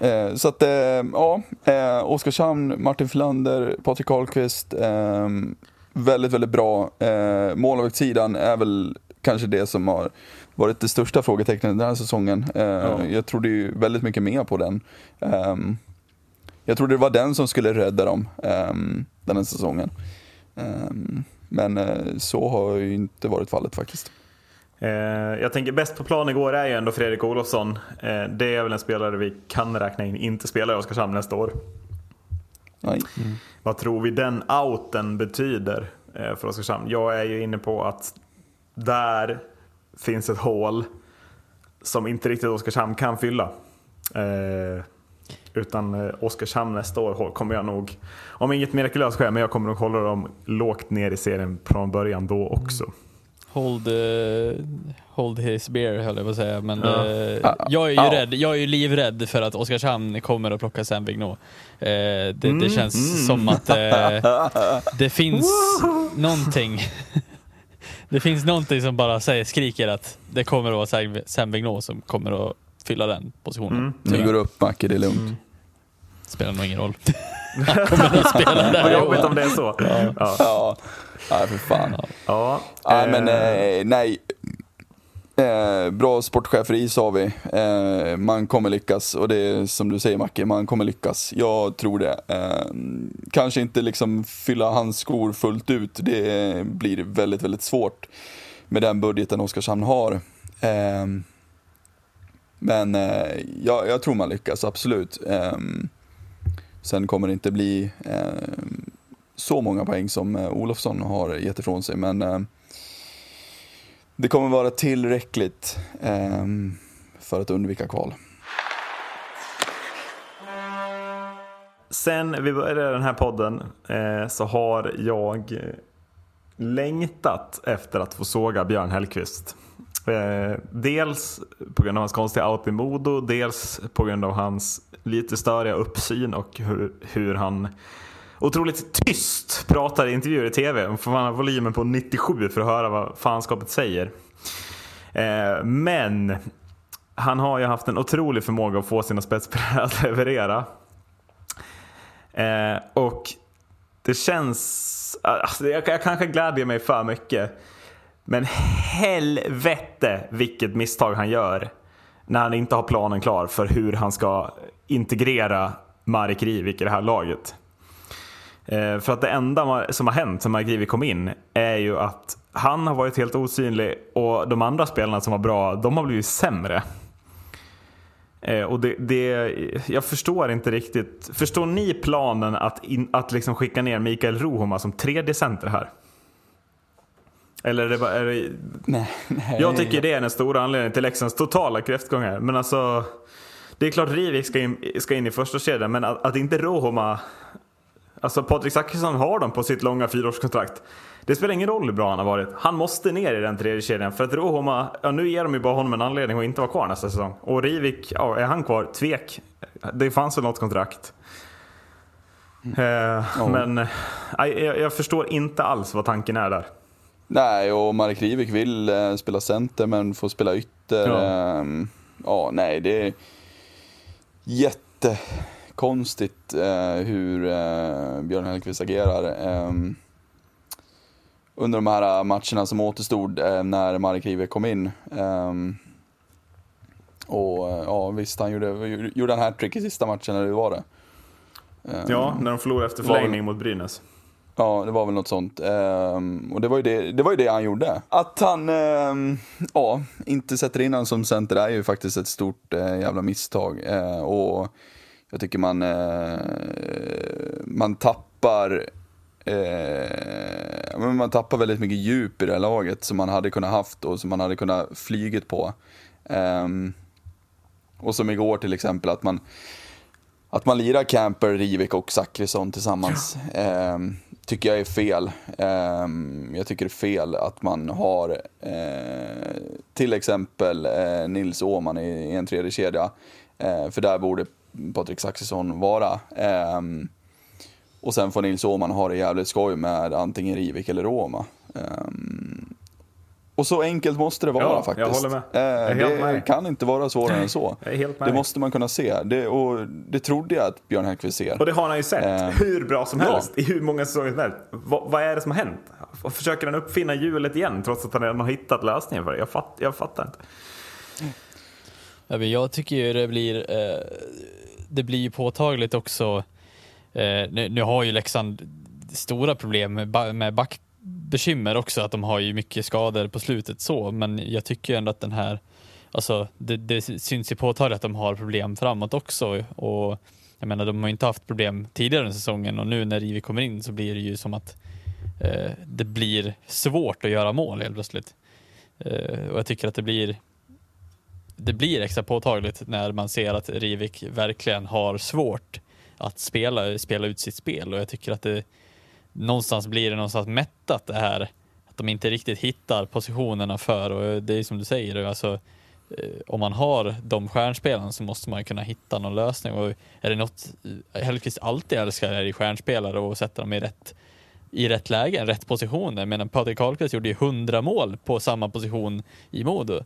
eh, så att eh, ja, eh, Oskarshamn, Martin Filander, Patrik Karlqvist. Väldigt, väldigt bra. Eh, målvaktssidan är väl kanske det som har varit det största frågetecknet den här säsongen. Eh, Jag trodde ju väldigt mycket mer på den. Eh, jag trodde det var den som skulle rädda dem eh, den här säsongen. Eh, men eh, så har ju inte varit fallet faktiskt. Eh, jag tänker bäst på plan igår är ju ändå Fredrik Olofsson. Eh, det är väl en spelare vi kan räkna in inte spelar i Oskarshamn nästa år. Nej. Mm. Vad tror vi den outen betyder eh, för Oskarshamn? Jag är ju inne på att där finns ett hål som inte riktigt Oskarshamn kan fylla. Eh, utan eh, Oskarshamn nästa år kommer jag nog, om inget mirakulöst sker, men jag kommer nog hålla dem lågt ner i serien från början då också. Hold, eh, hold his beer höll jag på att säga. Men Ja. Ja. jag är ju Ja. rädd. Jag är ju livrädd för att Oskarshamn kommer att plocka Sam Vigneault. Eh, det, det känns som att det finns någonting. det finns någonting som bara säger, skriker att det kommer att vara Sam- Vigneault som kommer att fylla den positionen. Mm. Nu går upp Macke, det är lugnt. Spelar nog ingen roll. Kommer att spela där Vad jobbigt om det är så. Ja. Ja, nej för fan. Ja. Nej, men eh, eh, nej. Eh, bra sportcheferi sa vi. Eh, man kommer lyckas och det är som du säger Macke, man kommer lyckas. Jag tror det. Eh, kanske inte liksom fylla hans skor fullt ut. Det blir väldigt, väldigt svårt med den budgeten Oskarshamn har. Eh, men eh, jag, jag tror man lyckas, absolut. Sen kommer det inte bli eh, så många poäng som eh, Olofsson har gett ifrån sig. Men eh, det kommer vara tillräckligt eh, för att undvika kval. Sen vi började den här podden eh, så har jag längtat efter att få såga Björn Hellkvist. Eh, dels på grund av hans konstiga out i Modo, dels på grund av hans lite störiga uppsyn och hur, hur han otroligt tyst pratar i intervjuer i tv. Man får man ha volymen på 97 för att höra vad fanskapet säger. Eh, men han har ju haft en otrolig förmåga att få sina spetsspelare att leverera. Eh, och det känns... Alltså, jag, jag kanske glädjer mig för mycket. Men helvete vilket misstag han gör när han inte har planen klar för hur han ska integrera Marek Hrivik i det här laget. Eh, för att det enda som har hänt sen Marek Hrivik kom in är ju att han har varit helt osynlig och de andra spelarna som var bra, de har blivit sämre. Eh, och det, det, jag förstår inte riktigt. Förstår ni planen att, in, att liksom skicka ner Mikael Rohoma som tredje center här? Eller är det bara, är det, Nej, nej. jag tycker det är den stora anledningen till Leksands totala kräftgång här. Men alltså, det är klart Rivik ska in, ska in i första kedjan, men att, att inte Rohoma... Alltså Patrik Zackrisson har dem på sitt långa fyraårskontrakt. Det spelar ingen roll hur bra han har varit. Han måste ner i den tredje kedjan för att Rohoma, ja nu ger de ju bara honom en anledning att inte vara kvar nästa säsong. Och Rivik, ja är han kvar? Tvek. Det fanns väl något kontrakt. Eh, Men eh, jag, jag förstår inte alls vad tanken är där. Nej, och Marek Rivik vill eh, spela center men får spela ytter. Ja. Ja, ja nej, det är jättekonstigt eh, hur eh, Björn Hellkvist agerar. Eh, under de här matcherna som återstod eh, när Marek Rivik kom in. Eh, och eh, ja, visst, han gjorde, gjorde en hattrick i sista matchen, eller hur var det? Eh, Ja, när de förlorade efter Var- förlängning mot Brynäs. Ja, det var väl något sånt. Ehm, och det var, ju det, det var ju det han gjorde. Att han ehm, ja, inte sätter in honom som center är ju faktiskt ett stort eh, jävla misstag. Ehm, och jag tycker man, eh, man tappar eh, man tappar väldigt mycket djup i det här laget som man hade kunnat haft och som man hade kunnat flygit på. Ehm, och som igår till exempel, att man att man lirar Camper, Rivik och Zachrisson tillsammans ehm, tycker jag är fel. Ehm, jag tycker det är fel att man har eh, till exempel eh, Nils Åhman i, i en tredje kedja. Eh, för där borde Patrik Zachrisson vara. Ehm, och sen får Nils Åhman ha det jävligt skoj med antingen Rivik eller Roma. Och så enkelt måste det vara Ja, jag faktiskt. håller med. Jag Eh, helt det med kan inte vara svårare än så. Jag är helt med Det måste man kunna se. Det, och det trodde jag att Björn Hellkvist ser. Och det har han ju sett Eh, hur bra som ja. helst i hur många säsonger som helst. Vad, vad är det som har hänt? Försöker han uppfinna hjulet igen trots att han redan har hittat lösningen för det? Jag, fatt, jag fattar inte. Ja, men jag tycker ju det blir, eh, det blir ju påtagligt också. Eh, nu, nu har ju Leksand stora problem med, ba- med bekymmer också, att de har ju mycket skador på slutet så, men jag tycker ju ändå att den här, alltså det, det syns ju påtagligt att de har problem framåt också och jag menar de har ju inte haft problem tidigare under säsongen och nu när Rivi kommer in så blir det ju som att eh, det blir svårt att göra mål helt plötsligt. Eh, och jag tycker att det blir det blir extra påtagligt när man ser att Rivik verkligen har svårt att spela, spela ut sitt spel och jag tycker att det någonstans blir det någonstans mättat det här att de inte riktigt hittar positionerna för och det är som du säger, alltså eh, om man har de stjärnspelarna så måste man kunna hitta någon lösning och är det något eh, Hellkvist alltid älskar är det stjärnspelare och sätta dem i rätt i rätt lägen, rätt positioner. Menar Patrik Karlqvist gjorde ju 100 mål på samma position i Modo.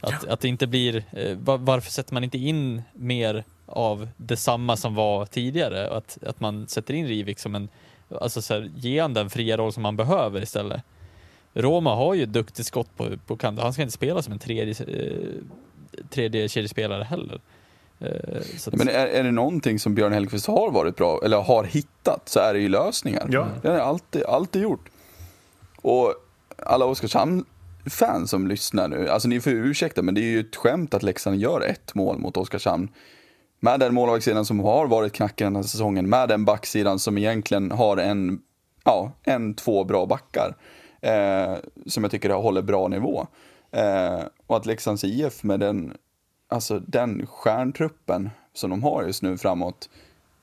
Att, att det inte blir, eh, va- varför sätter man inte in mer av detsamma som var tidigare? Att, att man sätter in Rivik som en, alltså så här, ge han den fria roll som man behöver istället. Roma har ju duktigt skott på, på kant, han ska inte spela som en tredje, eh, tredje kedjespelare heller. Eh, så att, Men är, är det någonting som Björn Hellkvist har varit bra, eller har hittat, så är det ju lösningar. Ja. Det har han alltid, alltid gjort. Och alla Oskarshamn-fans som lyssnar nu, alltså ni får ursäkta, men det är ju ett skämt att Leksand gör ett mål mot Oskarshamn. Med den målvaktssidan som har varit knackig den här säsongen, med den backsidan som egentligen har en, ja, en, två bra backar. Eh, som jag tycker håller bra nivå. Eh, och att Leksands IF med den, alltså den stjärntruppen som de har just nu framåt,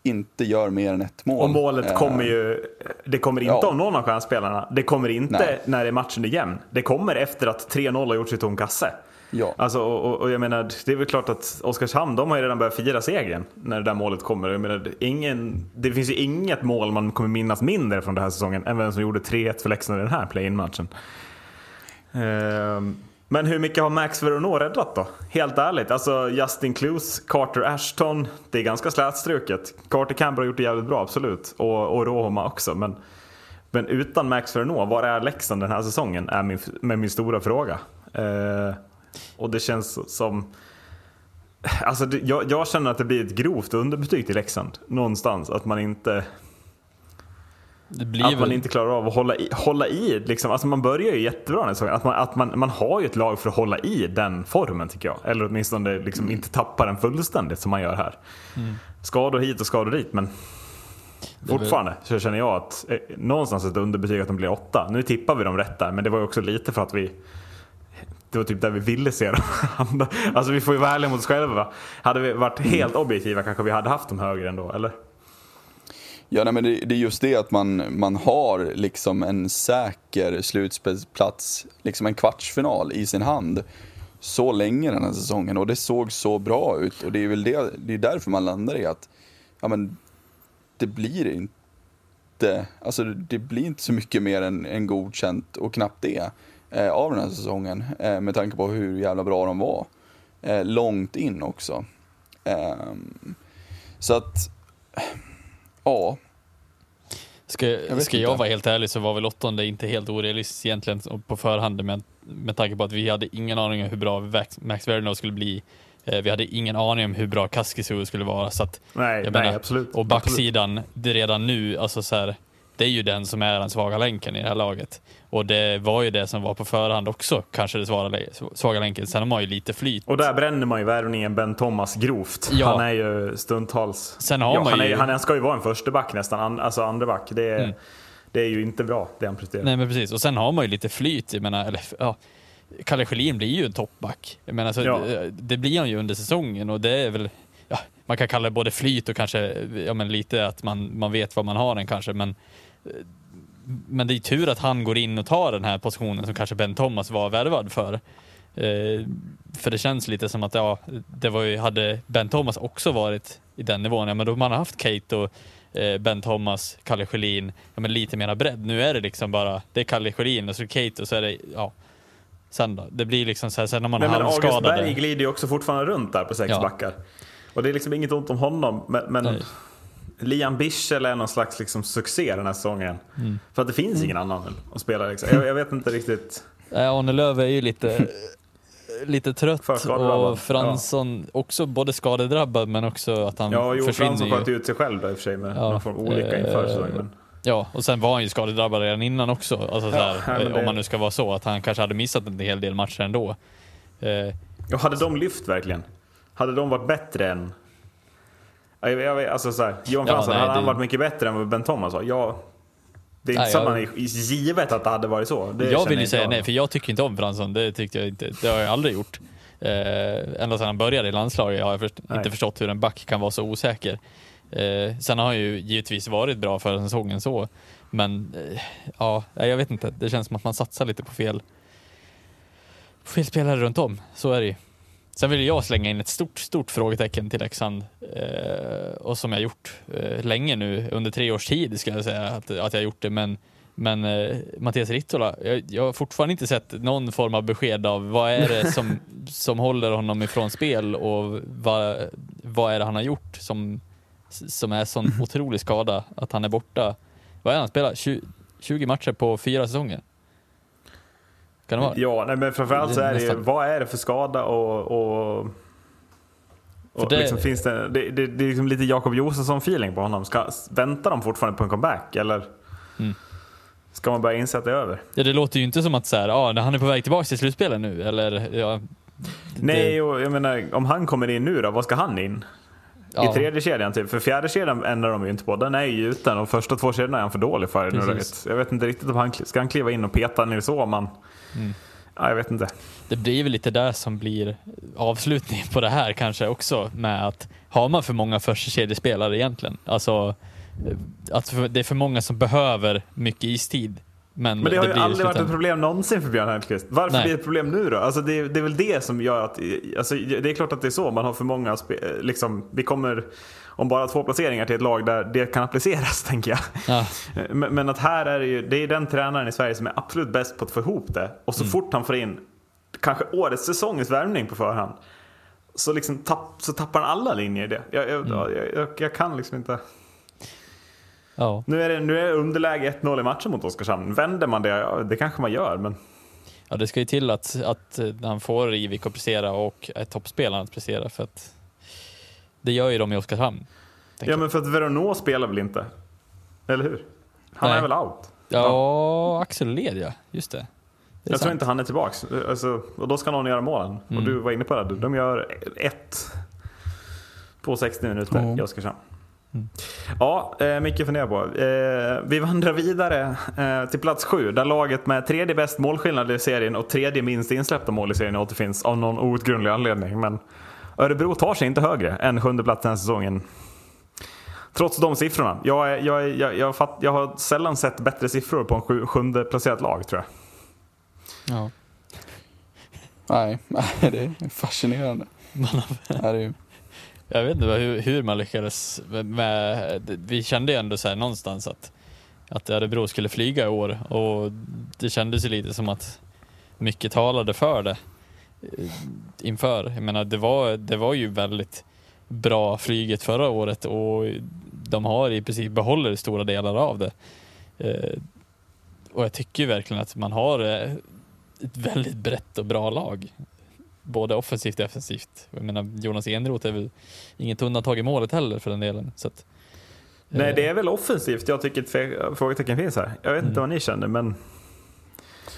inte gör mer än ett mål. Och målet Eh, kommer ju... Det kommer inte ja. av någon av stjärnspelarna. Det kommer inte Nej. när det är matchen är jämn. Det kommer efter att 3-0 har gjort sig tom kasse. Ja. Alltså, och, och- och jag menar, det är väl klart att Oskarshamn, de har ju redan börjat fira segern när det där målet kommer. Jag menar, ingen, det finns ju inget mål man kommer minnas mindre från den här säsongen än vem som gjorde 3-1 för Leksand i den här play-in-matchen. Ehm, men hur mycket har Max Veronneau räddat då? Helt ärligt, alltså Justin Clues, Carter Ashton, det är ganska slätstruket. Carter Campbell har gjort det jävligt bra, absolut. Och, och Rohoma också. Men, men utan Max Veronneau, var är Leksand den här säsongen? Är min, med min stora fråga. Ehm, och det känns som... Alltså det, jag, jag känner att det blir ett grovt underbetyg till Leksand. Någonstans. Att man inte, att man inte klarar av att hålla i. Hålla i liksom. alltså man börjar ju jättebra den säsongen. Att, man, att man, man har ju ett lag för att hålla i den formen tycker jag. Eller åtminstone liksom inte tappa den fullständigt som man gör här. Skador hit och skador dit. Men fortfarande så känner jag att eh, någonstans ett underbetyg att de blir åtta. Nu tippar vi dem rätt där. Men det var ju också lite för att vi det var typ där vi ville se dem. alltså vi får ju vara ärliga mot oss själva. Hade vi varit helt objektiva kanske vi hade haft dem högre ändå, eller? Ja, nej, men det, det är just det att man, man har liksom en säker slutspelsplats, liksom en kvartsfinal i sin hand så länge den här säsongen och det såg så bra ut och det är väl det, det är därför man landar i att ja, men det blir inte, alltså det blir inte så mycket mer än, än godkänt och knappt det av den här säsongen eh, med tanke på hur jävla bra de var. Eh, långt in också. Ehm, så att, ja, Ska, Jag ska jag vara helt ärlig så var väl åttonde inte helt orealistiskt egentligen på förhand med, med tanke på att vi hade ingen aning om hur bra Max, Verno skulle bli. Eh, Vi hade ingen aning om hur bra Kaskisu skulle vara. Så att, Nej, jag nej menar, absolut. Och backsidan, det redan nu, alltså så här, det är ju den som är den svaga länken i det här laget. Och det var ju det som var på förhand också, kanske det svaga, svaga länken. Sen har man ju lite flyt. Och där bränner man ju värvningen Ben Thomas grovt. Ja. Han är ju stundtals... Sen har ja, man han, ju- är, han ska ju vara en första back nästan, an, alltså andra back. Det är, Mm. det är ju inte bra det han presterar. Nej men precis, och sen har man ju lite flyt. Jag menar, eller, ja, Kalle Schelin blir ju en toppback. Jag menar, så, Ja. det, det blir han ju under säsongen och det är väl, man kan kalla det både flyt och kanske ja, men lite att man, man vet vad man har den kanske. Men, eh, men det är tur att han går in och tar den här positionen som kanske Ben Thomas var värvad för. Eh, för det känns lite som att ja, det var ju, hade Ben Thomas också varit i den nivån, ja, men då man har haft Kate och eh, Ben Thomas, Kalle Schelin, ja, men lite mera bredd. Nu är det liksom bara, det är Kalle Schelin och så är det Kate och så är det, ja. Sen då? Det blir liksom så här, sen när man Nej, har men August halvskadade. Berg glider ju också fortfarande runt där på sex Ja. backar. Och det är liksom inget ont om honom, men, men. Liam Bichel är någon slags liksom succé den här säsongen. Mm. För att det finns ingen annan att spela. Liksom. Jag, jag vet inte riktigt. Arne Lööf är ju lite, lite trött och Fransson också både skadedrabbad men också att han Ja, Jo försvinner Fransson ju. sköt ut sig själv då i och för sig med Ja, någon form av olycka inför eh, säsongen. Ja, och sen var han ju skadedrabbad redan innan också. Alltså så Ja, här, men det- Om man nu ska vara så, att han kanske hade missat en hel del matcher ändå. Eh, Ja, hade de lyft verkligen? Hade de varit bättre än... Ja, Jag, jag, alltså så här, Johan Ja, Fransson, hade han det- varit mycket bättre än vad Ben Thomas var? Ja, det är inte Nej, så jag- man är givet att det hade varit så. Det jag vill ju säga jag. nej, för jag tycker inte om Fransson. Det tyckte jag inte. Det har jag aldrig gjort. Eh, ända sedan han började i landslaget har jag först, inte förstått hur en back kan vara så osäker. Eh, sen har han ju givetvis varit bra för säsongen så. Men eh, ja, jag vet inte. Det känns som att man satsar lite på fel, fel spelare runt om. Så är det ju. Sen vill jag slänga in ett stort, stort frågetecken till Leksand. Eh, och som jag gjort eh, länge nu, under tre års tid ska jag säga att, att jag gjort det. Men, men eh, Mattias Rittola, jag, jag har fortfarande inte sett någon form av besked av vad är det som, som håller honom ifrån spel och vad, vad är det han har gjort som, som är sån otrolig skada att han är borta. Vad är han spelar? 20, 20 matcher på fyra säsonger? Kan det vara? Ja, nej, men framförallt så är det ju, vad är det för skada och... och och det- liksom finns det, det, det, det är liksom lite Jakob Josefsson-feeling på honom. Ska, väntar de fortfarande på en comeback eller Mm. ska man börja inse att det är över? Ja, det låter ju inte som att så här, ah, han är på väg tillbaka till slutspelet nu, eller ja, Nej, och jag menar om han kommer in nu då, vad ska han in? ja, I tredje kedjan typ. För fjärde kedjan ändrar de ju inte på. Den är ju ute. De första två kedjorna är han för dålig för nuläget. Jag vet inte riktigt om han ska han kliva in och peta Nils Åhman. Mm. Ja, jag vet inte. det blir väl lite där som blir avslutningen på det här kanske också med att har man för många första kedjespelare egentligen? Alltså att det är för många som behöver mycket istid. Men, Men det har ju aldrig varit ett problem någonsin för Björn Hellkvist. Varför Nej. blir det ett problem nu då? Alltså det, det är väl det som gör att... Alltså det är klart att det är så. Man har för många... Liksom, vi kommer om bara två placeringar till ett lag där det kan appliceras, tänker jag. Ja, Men, men att här är det ju... Det är den tränaren i Sverige som är absolut bäst på att få ihop det. Och så fort han får in kanske årets säsongens värvning på förhand. Så, liksom tapp, så tappar han alla linjer i det. Jag, jag, jag, jag, jag kan liksom inte... ja. Nu är det, nu är det underläge 1-0 i matchen mot Oskarshamn. Vänder man det? Ja, det kanske man gör, men... ja, det ska ju till att, att han får Rivik att prestera och är toppspelaren att prestera för att det gör ju de i Oskarshamn. Ja men för att Veronneau spelar väl inte? Eller hur? Han Nej. är väl out? Ja, Axel Led ja, just det. det Jag tror sant. inte han är tillbaks. Alltså, och då ska någon göra målen. Och Mm. du var inne på det. De gör ett på 60 minuter Ja. i Oskarshamn. Ja, eh, mycket fundera på. Eh, vi vandrar vidare eh, till plats sju där laget med tredje bäst målskillnad i serien och tredje minst insläppta mål i serien återfinns av någon outgrundlig anledning. Men Örebro tar sig inte högre än sjunde plats den här säsongen. Trots de siffrorna. Jag, är, jag, är, jag, jag, fatt, jag har sällan sett bättre siffror på en sju, sjunde placerat lag tror jag. Ja. Nej, nej, det är fascinerande. Man har, Det är ju. jag vet inte vad- hur, hur man lyckades med, med, vi kände ju ändå så här någonstans att, att Örebro skulle flyga i år och det kändes ju lite som att mycket talade för det inför. Jag menar, det var, det var ju väldigt bra flyget förra året och de har i princip behåller stora delar av det. Eh, och jag tycker verkligen att man har eh, ett väldigt brett och bra lag. Både offensivt och defensivt. Jag menar, Jonas Enroth är väl inget undantag i målet heller för den delen. Så att, Nej, eh, det är väl offensivt jag tycker ett frågetecken finns här. Jag vet inte vad ni känner men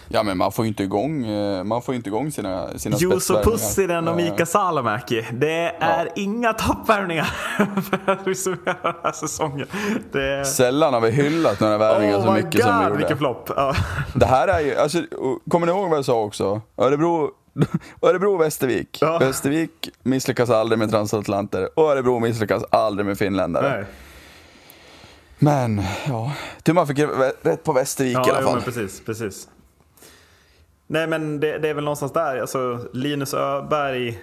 Ja men man får ju inte igång, eh, man får inte igång sina, sina Juuso. Pussinen och Eh, Mika Salamäki. Det är inga toppvärvningar för den här säsongen. Det. Sällan har vi hyllat några värvningar så my mycket som vi gjorde. vilken flopp. Ja. Det här är ju, alltså, kommer ni ihåg vad jag sa också? Örebro, Örebro och Västervik. Ja. Västervik misslyckas aldrig med transatlanter och Örebro misslyckas aldrig med finländare. Nej. Men, ja, tur man fick rätt på Västervik Ja, i alla jo, fall. men precis, precis. Nej men det, det är väl någonstans där, alltså Linus Öberg.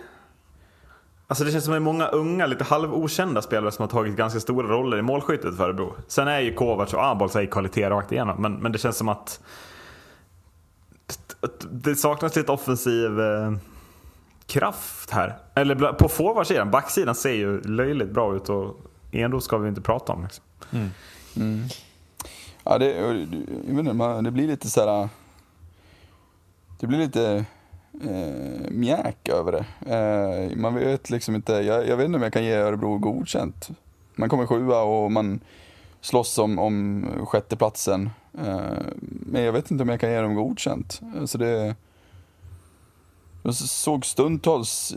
Alltså det känns som att det är många unga, lite halvokända spelare som har tagit ganska stora roller i målskyttet för Örebro. Sen är ju Kovacs och Abols i kvalitet rakt igenom, men, men det känns som att, det saknas lite offensiv eh, kraft här. Eller på forwardsidan, backsidan ser ju löjligt bra ut och Enroth ska vi inte prata om. Liksom. Mm. Mm. Ja, det, jag vet inte, det blir lite så här. Det blir lite eh, mjäk över det. Eh, man vet liksom inte, jag, jag vet inte om jag kan ge Örebro godkänt. Man kommer sjua och man slåss om, om sjätteplatsen. Eh, men jag vet inte om jag kan ge dem godkänt. Alltså det, det såg stundtals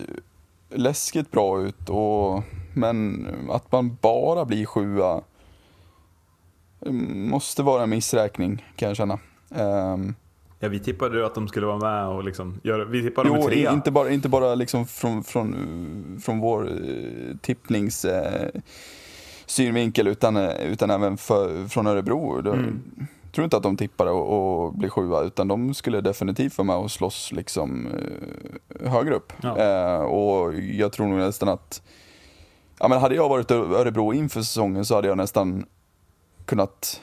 läskigt bra ut, och, men att man bara blir sjua eh, måste vara en missräkning kan jag känna. Ehm, Ja, vi tippade ju att de skulle vara med och liksom göra, vi tippade dem i jo, trea. inte bara, inte bara liksom från, från, från vår eh, tippnings eh, synvinkel utan, eh, utan även för, från Örebro. Mm. tror inte att de tippade och, och blir sjua utan de skulle definitivt vara med och slåss liksom, eh, högre upp. Ja. Eh, och jag tror nog nästan att Ja, men hade jag varit Örebro inför säsongen så hade jag nästan kunnat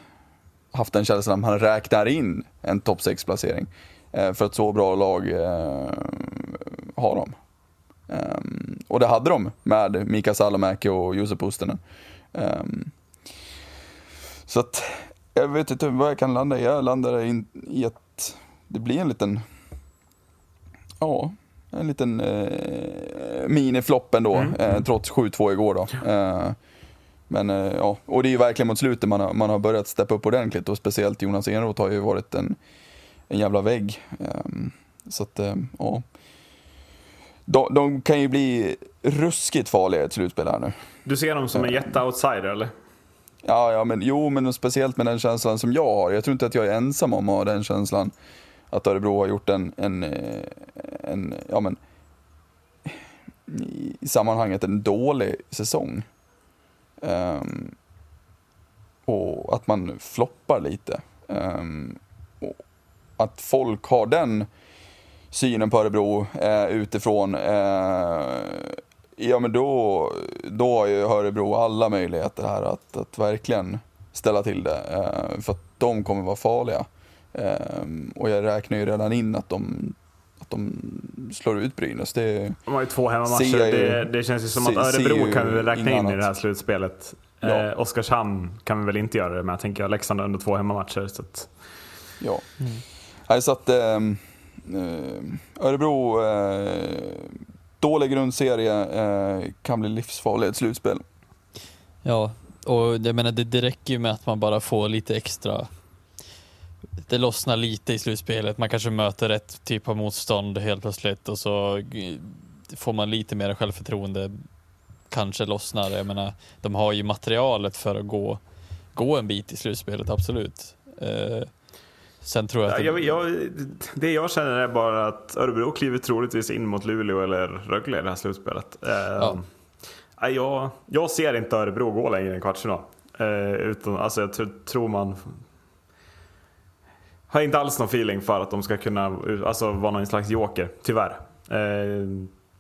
haft den känslan att man räknar in en topp 6-placering. Eh, för ett så bra lag eh, har de. Ehm, och det hade de med Mika Salamäki och Josef Pustinen. Ehm, så att jag vet inte vad jag kan landa i. Jag landar in, i att det blir en liten, ja, en liten eh, miniflopp ändå, eh, trots 7-2 igår då. Eh, men eh, ja, och det är ju verkligen mot slutet man har, man har börjat steppa upp ordentligt och speciellt Jonas Enroth har ju varit en, en jävla vägg. Ehm, så att, eh, ja. De, de kan ju bli ruskigt farliga i ett slutspel här nu. Du ser dem som en jätte-outsider eller? Ja, ja, men jo, men speciellt med den känslan som jag har. Jag tror inte att jag är ensam om att ha den känslan. Att Örebro har gjort en, en, eh, en ja men, i sammanhanget en dålig säsong. Um, och att man floppar lite. Um, och att folk har den synen på Örebro eh, utifrån, eh, ja men då, då har ju Örebro alla möjligheter här att, att verkligen ställa till det. Eh, för att de kommer vara farliga. Ehm, och jag räknar ju redan in att de, de slår ut Brynäs. Det, De har ju två hemmamatcher. Jag Det, det känns ju som att Örebro kan vi väl räkna in i det här slutspelet. Ja. Eh, Oskarshamn kan vi väl inte göra det med. Jag tänker Leksand har under två hemmamatcher. Så att, Ja. Nej, så att ehm, eh, Örebro, eh, dålig grundserie, eh, kan bli livsfarlig i ett slutspel. Ja, och jag menar det, det räcker ju med att man bara får lite extra det lossnar lite i slutspelet, man kanske möter rätt typ av motstånd helt plötsligt och så får man lite mer självförtroende kanske lossnar. Jag menar, de har ju materialet för att gå, gå en bit i slutspelet, absolut. Eh, sen tror jag Ja, att... jag, jag, det jag känner är bara att Örebro kliver troligtvis in mot Luleå eller Rögle i det här slutspelet. Eh, Ja. ja, jag, jag ser inte Örebro gå längre än kvartsfinal. Eh, utan, alltså, jag tr- tror man har inte alls någon feeling för att de ska kunna alltså, vara någon slags joker, tyvärr. Eh,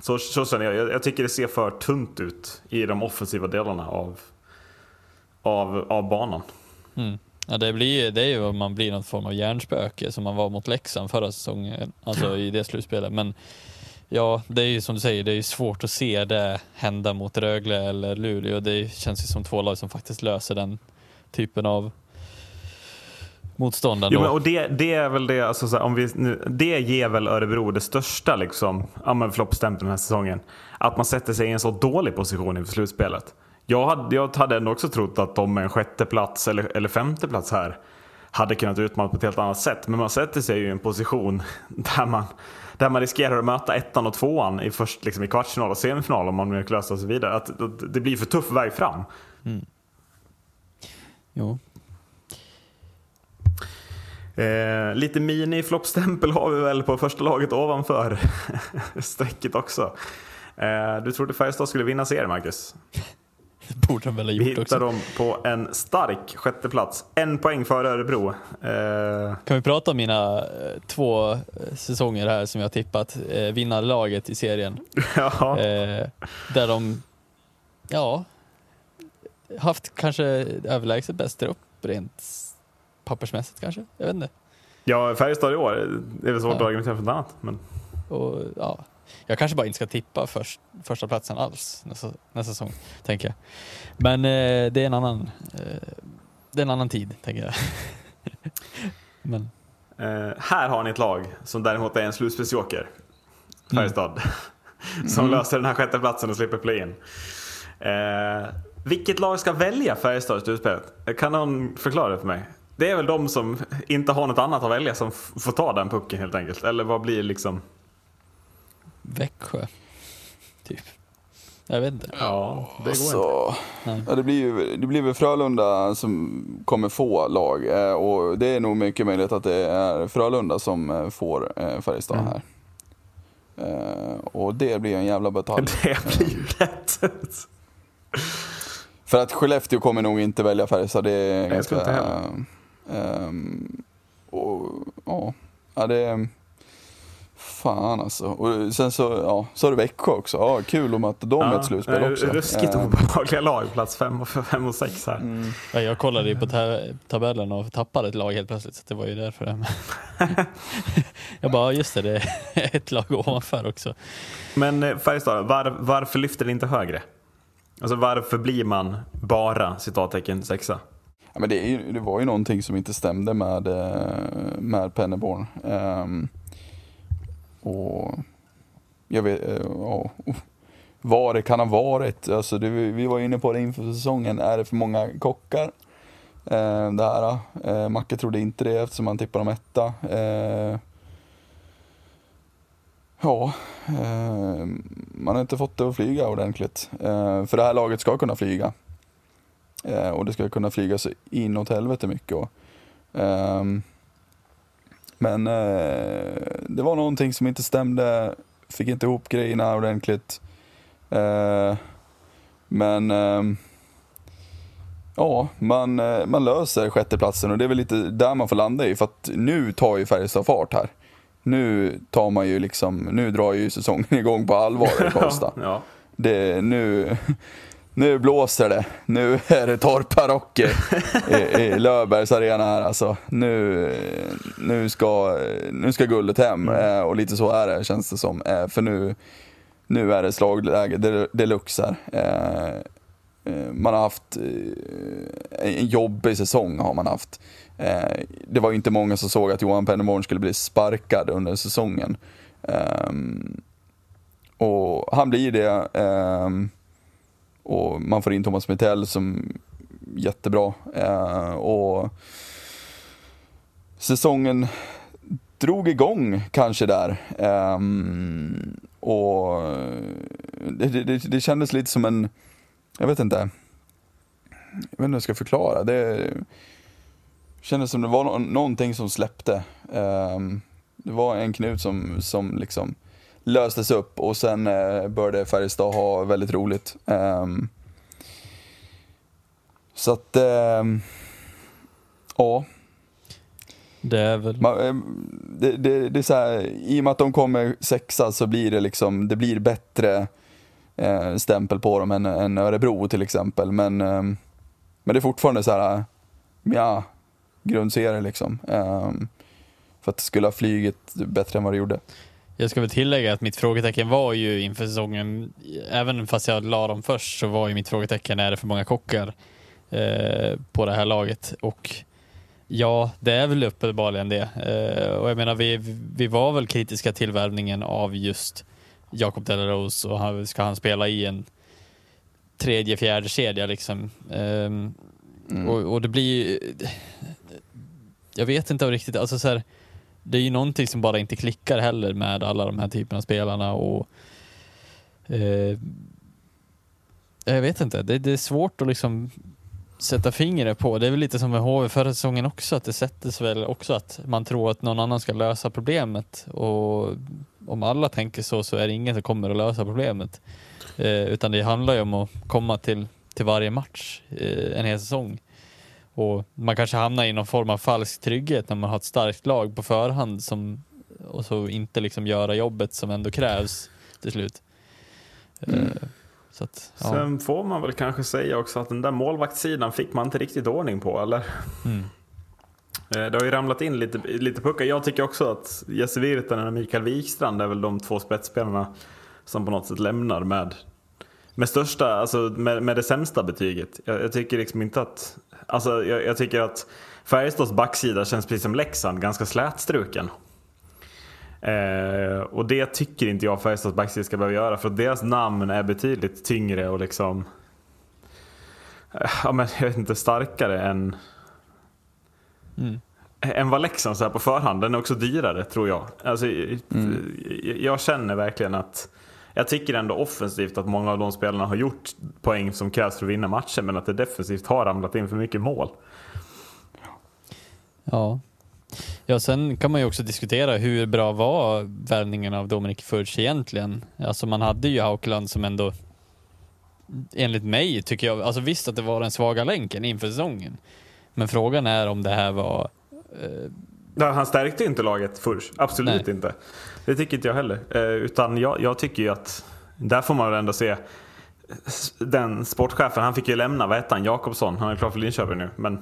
så, så känner jag. jag. Jag tycker det ser för tunt ut i de offensiva delarna av, av, av banan. Mm. Ja, det, blir, det är ju om man blir någon form av hjärnspöke som man var mot Leksand förra säsongen, alltså i det slutspelet. Men ja, det är ju som du säger, det är ju svårt att se det hända mot Rögle eller Luleå. Det känns ju som två lag som faktiskt löser den typen av motstånd ändå. Jo, men, och det, det är väl det, alltså, så här, om vi, nu, det ger väl Örebro det största liksom, ja, floppstämpeln den här säsongen. Att man sätter sig i en så dålig position inför slutspelet. Jag hade, jag hade ändå också trott att de med en sjätte plats eller, eller femte plats här hade kunnat utmana på ett helt annat sätt. Men man sätter sig ju i en position där man, där man riskerar att möta ettan och tvåan i, först, liksom i kvartsfinal och semifinal om man vill lösa sig vidare. Att, att det blir för tuff väg fram. Jo. Eh, lite mini-floppstämpel har vi väl på första laget ovanför strecket också. Eh, du trodde Färjestad skulle vinna serien, Marcus? Det borde de väl ha Vi gjort hittar också. dem på en stark sjätteplats. En poäng före Örebro. Eh, Kan vi prata om mina eh, två eh, säsonger här som jag tippat, eh, vinnarlaget i serien. ja. Eh, där de, ja, haft kanske överlägset bäst trupp rent pappersmässigt kanske. Jag vet inte. ja, Färjestad i år. Det är väl svårt Ja. att argumentera för något annat. Men... Och, ja, jag kanske bara inte ska tippa först, första platsen alls nästa, nästa säsong, tänker jag. Men eh, det är en annan, eh, det är en annan tid, tänker jag. Men, Eh, här har ni ett lag som däremot är en slutspelsjoker. Färjestad. som Mm. löser den här sjätteplatsen och slipper play-in. Eh, vilket lag ska välja Färjestad i slutspelet? Kan någon förklara det för mig? Det är väl de som inte har något annat att välja som får ta den pucken helt enkelt. Eller vad blir liksom... Växjö, typ. Jag vet inte. Ja, det går inte. Så, Nej. ja, det, blir ju, det blir väl Frölunda som kommer få lag eh, och det är nog mycket möjligt att det är Frölunda som eh, får eh, Färjestad Mm. här. Eh, och det blir en jävla batalj. Det blir ju lätt. För att Skellefteå kommer nog inte välja Färjestad, det är Nej, jag tror ganska... ehm, och, ja, ja, det är... Fan alltså. Och sen så, ja, så har du Växjö också. Ja, kul att möta dem i ett slutspel också. Ruskigt Eh, obehagliga lag, plats fem och, fem och sex här. mm. Ja, jag kollade ju på ta tabellen och tappade ett lag helt plötsligt, så det var ju därför. jag bara, ja, just det, det är ett lag ovanför också. Men eh, Färjestad, var, varför lyfter det inte högre? Alltså varför blir man bara citattecken sexa? Ja, men det, är, det var ju någonting som inte stämde med, eh, med Penneborn. Um, och jag vet, eh, ja, vad det kan ha varit. Alltså det, vi var inne på det inför säsongen. Är det för många kockar? Eh, det här. Eh, Macke trodde inte det eftersom han tippade dem etta. Eh, ja, eh, man har inte fått det att flyga ordentligt. Eh, för det här laget ska kunna flyga. Eh, och det ska kunna flyga så inåt helvete mycket. Och, ehm, men eh, det var någonting som inte stämde. Fick inte ihop grejerna ordentligt. Eh, men ehm, ja, man, eh, man löser sjätteplatsen och det är väl lite där man får landa i. För att nu tar ju Färjestad fart här. Nu tar man ju liksom, nu drar ju säsongen igång på allvar i Karlstad. ja. Det, nu, nu blåser det. Nu är det torrparocker i, i Löfbergs arena här alltså. Nu, nu, ska, nu ska guldet hem eh, och lite så är det känns det som. Eh, För nu, nu är det slagläge del- deluxe här. Eh, Man har haft en jobbig säsong har man haft. Det var ju inte många som såg att Johan Penneborn skulle bli sparkad under säsongen. Ehm, och han blir det och man får in Thomas Mittell som jättebra. Eh, och säsongen drog igång kanske där. Eh, och det, det, det kändes lite som en, jag vet inte, jag vet inte hur jag ska förklara. Det kändes som det var no någonting som släppte. Eh, det var en knut som, som liksom löstes upp och sen eh, började Färjestad ha väldigt roligt. Ehm, så att, ehm, ja. Det är väl... Man, eh, det, det, det är så här, I och med att de kommer sexa så blir det liksom, det blir bättre eh, stämpel på dem än, än Örebro till exempel. Men, eh, men det är fortfarande så här, ja, grundserie liksom. Eh, för att det skulle ha flugit bättre än vad det gjorde. Jag ska väl tillägga att mitt frågetecken var ju inför säsongen, även fast jag la dem först, så var ju mitt frågetecken, är det för många kockar eh, på det här laget? Och ja, det är väl uppenbarligen det. Eh, och jag menar, vi, vi var väl kritiska till värvningen av just Jakob Delarose och han, ska han spela i en tredje, fjärde kedja liksom. Ehm, och, och det blir jag vet inte riktigt, alltså så här, det är ju någonting som bara inte klickar heller med alla de här typerna av spelarna och eh, jag vet inte, det, det är svårt att liksom sätta fingret på. Det är väl lite som med HV förra säsongen också, att det sätts väl också att man tror att någon annan ska lösa problemet och om alla tänker så så är det ingen som kommer att lösa problemet. Eh, utan det handlar ju om att komma till, till varje match eh, en hel säsong. Och man kanske hamnar i någon form av falsk trygghet när man har ett starkt lag på förhand som, och så inte liksom göra jobbet som ändå krävs till slut. Eh, så att, ja. Sen får man väl kanske säga också att den där målvaktssidan fick man inte riktigt ordning på, eller? Mm. Eh, Det har ju ramlat in lite, lite puckar. Jag tycker också att Jesse Virtanen och Mikael Wikstrand är väl de två spetsspelarna som på något sätt lämnar med, med största, alltså med, med det sämsta betyget. Jag, jag tycker liksom inte att, alltså jag, jag tycker att Färjestads backsida känns precis som Leksand, ganska slätstruken. Eh, och det tycker inte jag Färjestads backsida ska behöva göra för att deras namn är betydligt tyngre och liksom eh, Ja men jag vet inte, starkare än Mm. än vad Leksand så här på förhand. Den är också dyrare tror jag. Alltså, jag- Jag känner verkligen att jag tycker ändå offensivt att många av de spelarna har gjort poäng som krävs för att vinna matcher men att det defensivt har ramlat in för mycket mål. Ja. ja, sen kan man ju också diskutera hur bra var värvningen av Dominik Furch egentligen? Alltså man hade ju Haukeland som ändå, enligt mig tycker jag, alltså visst att det var den svaga länken inför säsongen. Men frågan är om det här var eh, Han stärkte ju inte laget först, absolut Nej. inte. Det tycker inte jag heller. Eh, utan jag, jag tycker ju att där får man väl ändå se den sportchefen, han fick ju lämna, vad hette han, Jakobsson, han är klar för Linköping nu. Men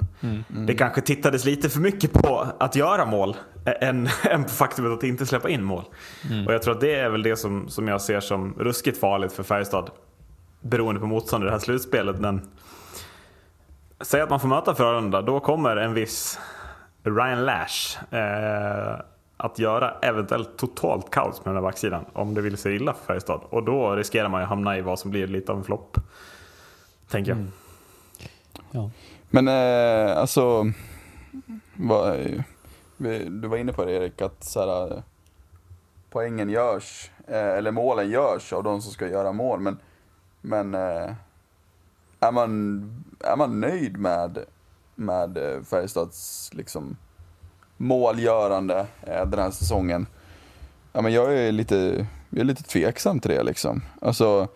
det kanske tittades lite för mycket på att göra mål än, än på faktumet att inte släppa in mål. Och jag tror att det är väl det som, som jag ser som ruskigt farligt för Färjestad. Beroende på motstånd i det här slutspelet. Men säg att man får möta Frölunda, då kommer en viss Ryan Lash eh, att göra eventuellt totalt kaos med den här backsidan om det vill sig illa för Färjestad. Och då riskerar man ju hamna i vad som blir lite av en flopp. Tänker jag. ja. Men eh, alltså, vad, du var inne på det Erik, att så här, poängen görs, eh, eller målen görs av de som ska göra mål. Men, men eh, är, man, är man nöjd med, med eh, Färjestads liksom, målgörande eh, den här säsongen? Ja, men jag är lite, jag är lite tveksam till det liksom. Alltså,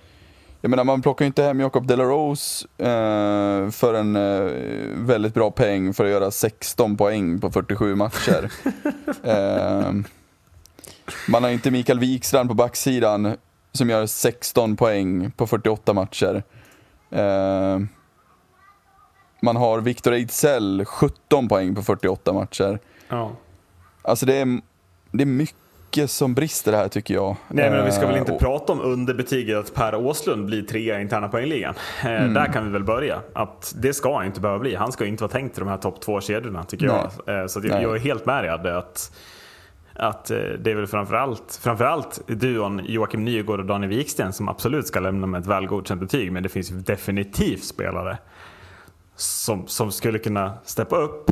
jag menar man plockar ju inte hem Jacob Delarose eh, för en eh, väldigt bra peng för att göra 16 poäng på 47 matcher. eh, man har inte Mikael Wikstrand på backsidan som gör 16 poäng på 48 matcher. Eh, man har Victor Ejdsell 17 poäng på 48 matcher. Ja. Alltså det är, det är mycket som brister här tycker jag. Nej men vi ska väl Eh, inte och- prata om underbetyget att Per Åslund blir trea i interna poängligan. Eh, Mm. Där kan vi väl börja. Att det ska han inte behöva bli. Han ska inte vara tänkt i de här topp två kedjorna tycker Nej. jag. Eh, så att jag, jag är helt med dig att att eh, det är väl framförallt, framförallt duon Joakim Nygård och Daniel Wiksten som absolut ska lämna med ett välgodkänt betyg. Men det finns ju definitivt spelare som, som skulle kunna steppa upp.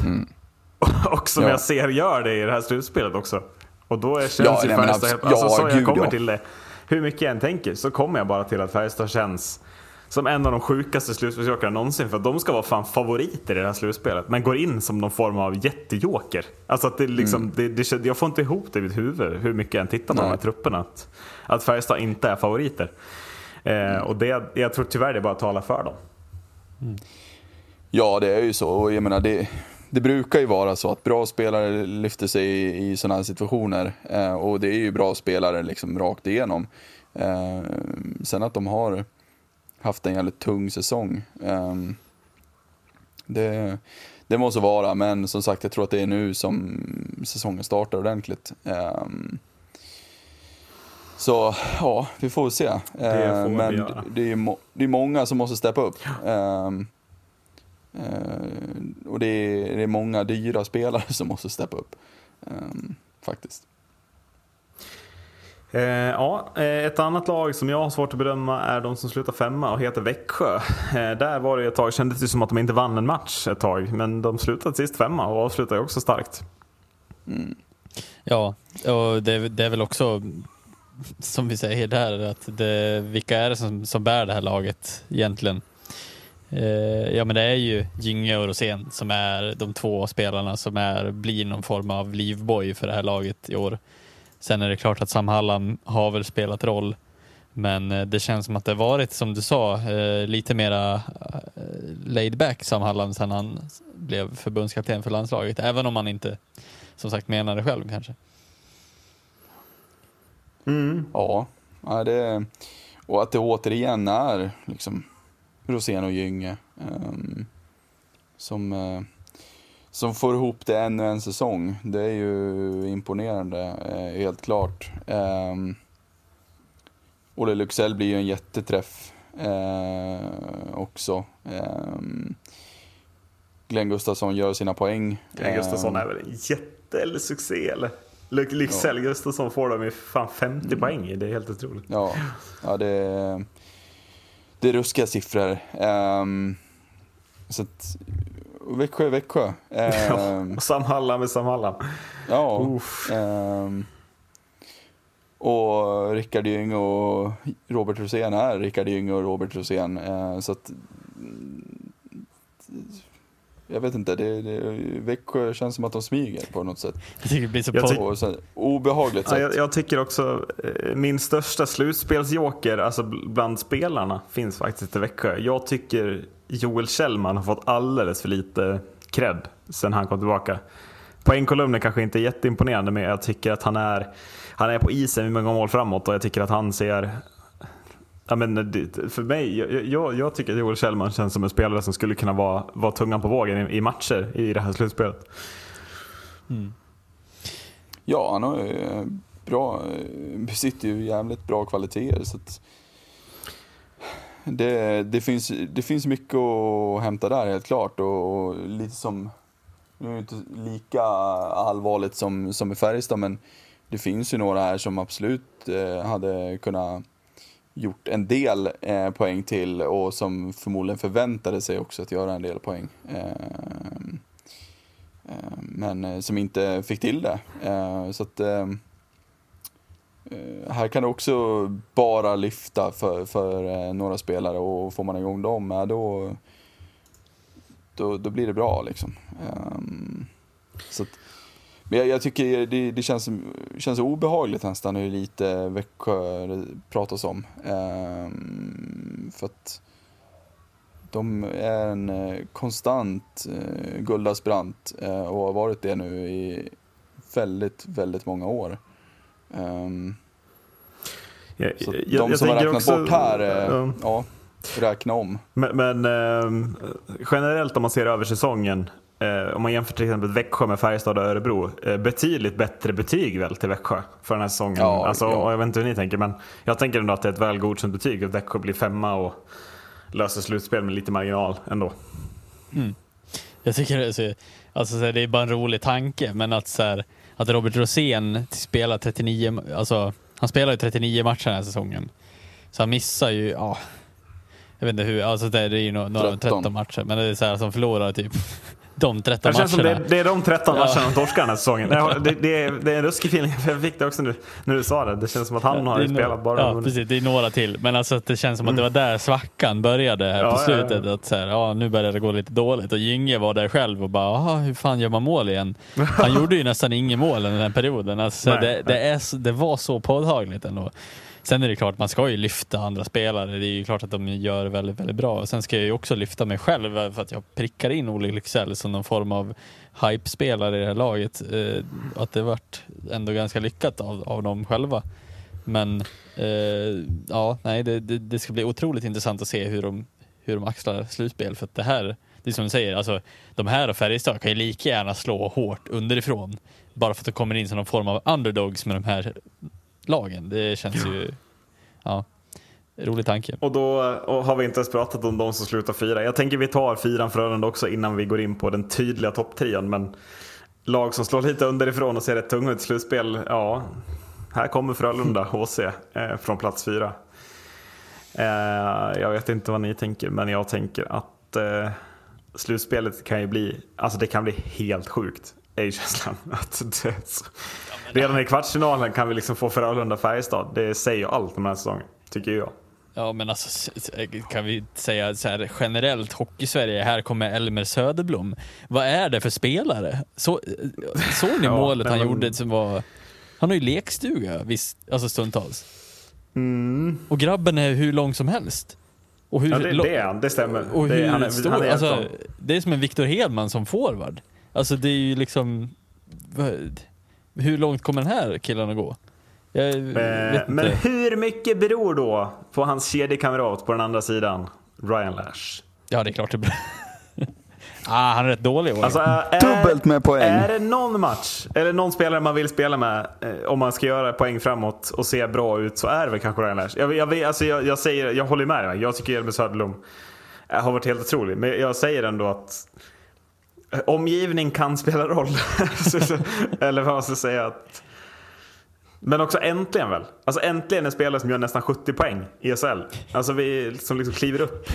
Och som Mm. Ja. jag ser gör det i det här slutspelet också. Och då är, känns Ja, ju nej, Färjestad helt... Alltså, ja, så jag kommer ja. till det. hur mycket jag än tänker så kommer jag bara till att Färjestad känns som en av de sjukaste slutspelsjokerna någonsin. För att de ska vara fan favoriter i det här slutspelet. Men går in som någon form av jättejoker. Alltså att det liksom, Mm. det, det, jag får inte ihop det i mitt huvud hur mycket jag än tittar på de här Nej. trupperna. Att, att Färjestad inte är favoriter. Eh, och det, jag tror tyvärr det bara talar för dem. Ja, det är ju så. Och jag menar, det, det brukar ju vara så att bra spelare lyfter sig i, i sådana här situationer. Eh, och det är ju bra spelare liksom rakt igenom. Eh, sen att de har haft en jävligt tung säsong. Eh, det, det måste vara, men som sagt jag tror att det är nu som säsongen startar ordentligt. Eh, så ja, vi får se. Eh, får vi men göra. det är, det är många som måste steppa upp. Ehm, eh, och det är, det är många dyra spelare som måste steppa upp. Ehm, faktiskt. Eh, ja, eh, ett annat lag som jag har svårt att bedöma är de som slutar femma och heter Växjö. Eh, där var det ett tag, kändes det som att de inte vann en match ett tag. Men de slutade sist femma och avslutade också starkt. Ja, och det, det är väl också som vi säger där, att det, vilka är det som, som bär det här laget egentligen? Eh, ja men det är ju Gynge och Rosén som är de två spelarna som är, blir någon form av livboj för det här laget i år. Sen är det klart att Sam Hallam har väl spelat roll, men eh, det känns som att det varit, som du sa, eh, lite mera laid back Sam Hallam sen han blev förbundskapten för landslaget, även om han inte som sagt menar det själv kanske. Ja, ja det, och att det återigen är liksom Rosén och Gynge ehm, som, eh, som får ihop det ännu en säsong. Det är ju imponerande, eh, helt klart. Um, Olle Luxell blir ju en jätteträff eh, också. Um, Glenn Gustafsson gör sina poäng. Glenn Gustafsson är väl en jättesuccé eller? Ly- Lycksell Gustafsson får dem i fan 50 poäng i, det är helt otroligt. Ja, ja det, är- det är ruskiga siffror. Um, så att, Växjö är Växjö. Um, Sam Hallam med Sam Hallam. ja. Ehm, och Rickard Gyng och Robert Rosén är Rickard Gyng och Robert Rosén. Eh, så att, jag vet inte, det, det, Växjö känns som att de smyger på något sätt. Jag tycker det blir så på, så, obehagligt Ja, sätt. jag, jag tycker också eh, min största slutspelsjoker, alltså bl- bland spelarna, finns faktiskt i Växjö. Jag tycker Joel Kjellman har fått alldeles för lite cred sen han kom tillbaka. Poängkolumnen kanske inte är jätteimponerande men jag tycker att han är, han är på isen med många mål framåt och jag tycker att han ser Ja, men det, för mig, jag, jag, jag tycker att Joel Kjellman känns som en spelare som skulle kunna vara, vara tungan på vågen i, i matcher i det här slutspelet. Ja, han har ju eh, bra, eh, besitter ju jävligt bra kvaliteter. Så att det, det, finns, det finns mycket att hämta där helt klart. Och, och lite som, nu är det inte lika allvarligt som, som i Färjestad, men det finns ju några här som absolut eh, hade kunnat gjort en del eh, poäng till och som förmodligen förväntade sig också att göra en del poäng. Eh, Eh, men eh, som inte fick till det. Eh, Så att eh, eh, här kan det också bara lyfta för, för eh, några spelare och får man igång dem, eh, då, då, då blir det bra liksom. Så att, men jag, jag tycker det, det känns, känns obehagligt nästan hur lite Växjö det pratas om. Ehm, För att de är en eh, konstant eh, guldaspirant eh, och har varit det nu i väldigt, väldigt många år. Ehm, Jag, så jag- de som har räknat också- bort här, eh, Ja. ja, räkna om. Men, men eh, generellt om man ser över säsongen, om man jämför till exempel Växjö med Färjestad och Örebro, eh, betydligt bättre betyg väl till Växjö för den här säsongen. Ja, alltså, ja. och Jag vet inte hur ni tänker, men jag tänker ändå att det är ett väl godkänt betyg. Att Växjö blir femma och löser slutspel med lite marginal ändå. Jag tycker det är, så, alltså, så här, det är bara en rolig tanke, men att, så här, att Robert Rosén spelar 39, alltså han spelar ju 39 matcher den här säsongen. Så han missar ju, ja, jag vet inte hur, alltså det är ju några, några 13. 13 matcher, men det är så här som förlorar typ de 13 Det känns som matcherna. det, det är de 13 Ja. matcherna de torskar den här säsongen. Det, det, är, det är en ruskig feeling. Jag fick det också nu när du sa det. Det känns som att han har Det är spelat bara. Ja, precis. Det är några till. Men alltså det känns som att det var där svackan började här Ja, på ja, slutet. ja. Att så här, ja, nu börjar det gå lite dåligt. Och Gynge var där själv och bara, "Aha, hur fan gör man mål igen? Han gjorde ju nästan inget mål under den perioden. Alltså, Nej, det, det, är, det var så påtagligt ändå. Sen är det klart, man ska ju lyfta andra spelare. Det är ju klart att de gör väldigt, väldigt bra. Och sen ska jag ju också lyfta mig själv eh, för att jag prickar in Olle Lycksell som någon form av hype-spelare i det här laget. Eh, att det vart ändå ganska lyckat av, av dem själva. Men eh, ja, nej, det, det, det ska bli otroligt intressant att se hur de, hur de axlar slutspel. För att det här, det är som du säger, alltså, de här och Färjestad kan ju lika gärna slå hårt underifrån. Bara för att de kommer in som någon form av underdogs med de här lagen. Det känns ju, ja, rolig tanke. Och då och har vi inte ens pratat om de som slutar fyra. Jag tänker vi tar fyran Frölunda också innan vi går in på den tydliga topptrion. Men lag som slår lite underifrån och ser rätt tunga ut i slutspel. Ja, här kommer Frölunda HC eh, från plats fyra. Eh, jag vet inte vad ni tänker, men jag tänker att eh, slutspelet kan ju bli, alltså det kan bli helt sjukt. Är ju känslan. Att det så. Redan i kvartsfinalen kan vi liksom få Frölunda-Färjestad. Det säger allt om den här säsongen, tycker jag. Ja men alltså kan vi säga så här generellt hockey-Sverige, här kommer Elmer Söderblom. Vad är det för spelare? Så, såg ni Ja, målet han men- gjorde som var... Han har ju lekstuga visst, alltså stundtals. Mm. Och grabben är hur lång som helst. Och hur Ja, det, det är han. Det stämmer. Och det, hur han är, stor, han är alltså, det är som en Victor Hedman som forward. Alltså det är ju liksom... Hur långt kommer den här killen att gå? Jag Eh, Men hur mycket beror då på hans kedjekamrat på den andra sidan? Ryan Lash. Ja det är klart det blir. ah, han är rätt dålig. Alltså, är, Dubbelt med poäng. Är det någon match, eller någon spelare man vill spela med, eh, om man ska göra poäng framåt och se bra ut, så är det väl kanske Ryan Lash. Jag, jag, alltså, jag, jag, säger, jag håller med dig. Jag tycker Elmer Söderblom eh, har varit helt otrolig. Men jag säger ändå att omgivning kan spela roll. Eller vad man ska säga. Att, men också äntligen väl. Alltså äntligen en spelare som gör nästan 70 poäng i SHL. Alltså vi som liksom kliver upp.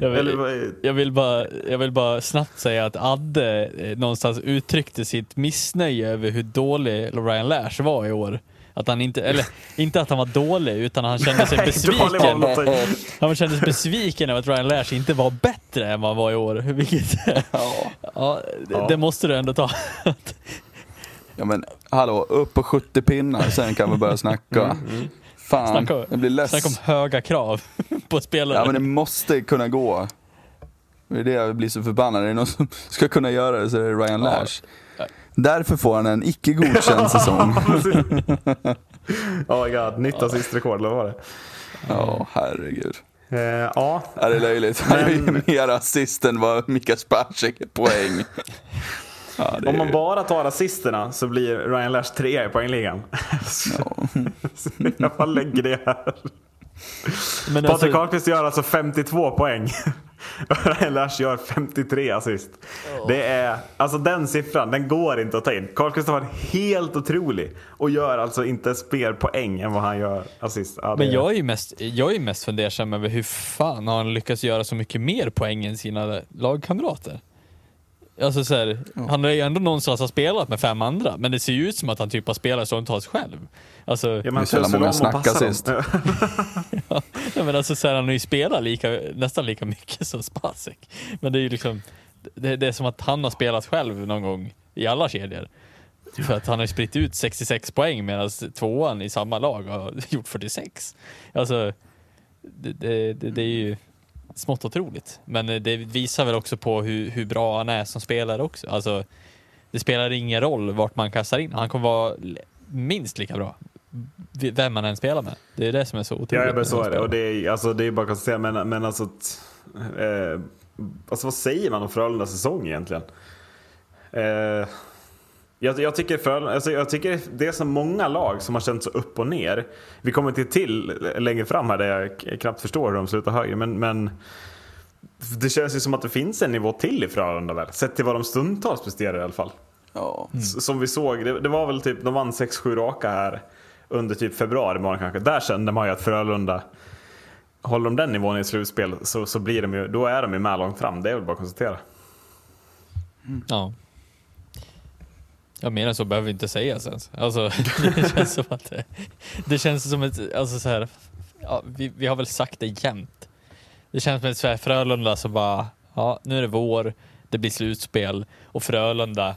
Jag vill, jag, vill bara, jag vill bara snabbt säga att Adde eh, någonstans uttryckte sitt missnöje över hur dålig Ryan Lash var i år. Att han inte, eller inte att han var dålig, utan han kände sig besviken. Han kände sig besviken över att Ryan Lash inte var bättre än vad han var i år. Vilket, ja, det, Ja. det måste du ändå ta. Ja men hallå, upp på 70 pinnar, sen kan vi börja snacka. Fan, Snacka, jag blir less. snacka om höga krav på spelare. Ja men det måste kunna gå. Det är det jag blir så förbannad. Är det någon som ska kunna göra det så är det Ryan Ja. Därför får han en icke godkänd säsong. Oh my god, nytt assistrekord, eller vad var det? Ja, herregud. Eh, ja, Ja, det är löjligt. Han är ju mer assist än vad Mika Spacek är poäng. Ja, det om man är, bara tar assisterna så blir Ryan Lash trea i poängligan. ja. jag bara lägger det här. Men Patrik alltså, Karlqvist gör alltså 52 poäng. Lash gör 53 assist. Det är, alltså den siffran, den går inte att ta in. Karlqvist har varit helt otrolig och gör alltså inte mer poäng än vad han gör assist. Ja, Men är- jag är ju mest, jag är mest fundersam över hur fan har han lyckats göra så mycket mer poäng än sina lagkamrater? Alltså så här, han har ju ändå någonstans har spelat med fem andra, men det ser ju ut som att han typ har spelat stundtals själv. Alltså, Ja, jävla tusen många om och snack passar dem. assist. ja, men alltså så här, han har ju spelat lika, nästan lika mycket som Spacek. Men det är ju liksom, det, det är som att han har spelat själv någon gång i alla kedjor. För att han har spritt ut 66 poäng medan tvåan i samma lag har gjort 46. Alltså, det, det, det, är ju smått otroligt. Men det visar väl också på hur, hur bra han är som spelare också. Alltså, det spelar ingen roll vart man kastar in. Han kommer vara minst lika bra. Vem man än spelar med. Det är det som är så otroligt. Ja, men så är det. Och det är, alltså, det är bara att konstatera. Men, men alltså, t- eh, alltså, vad säger man om Frölundas säsong egentligen? Eh, jag, jag, tycker Frölunda, alltså, jag tycker det är så många lag som har känt så upp och ner. Vi kommer till till längre fram här där jag knappt förstår hur de slutar högre. Men, men det känns ju som att det finns en nivå till i Frölunda väl? Sett till vad de stundtals presterar i alla fall. Ja. S- Som vi såg, det, det var väl typ, de vann 6-7 raka här under typ februari månad kanske. Där kände man ju att Frölunda, håller de den nivån i slutspel så, så blir de ju, då är de ju med långt fram. Det är väl bara att konstatera. Ja. Ja, mer än så behöver vi inte säga sen. Alltså, det känns som att det, det känns som ett, alltså så här, ja, vi, vi har väl sagt det jämt. Det känns som ett så här Frölunda som bara, ja, nu är det vår, det blir slutspel och Frölunda,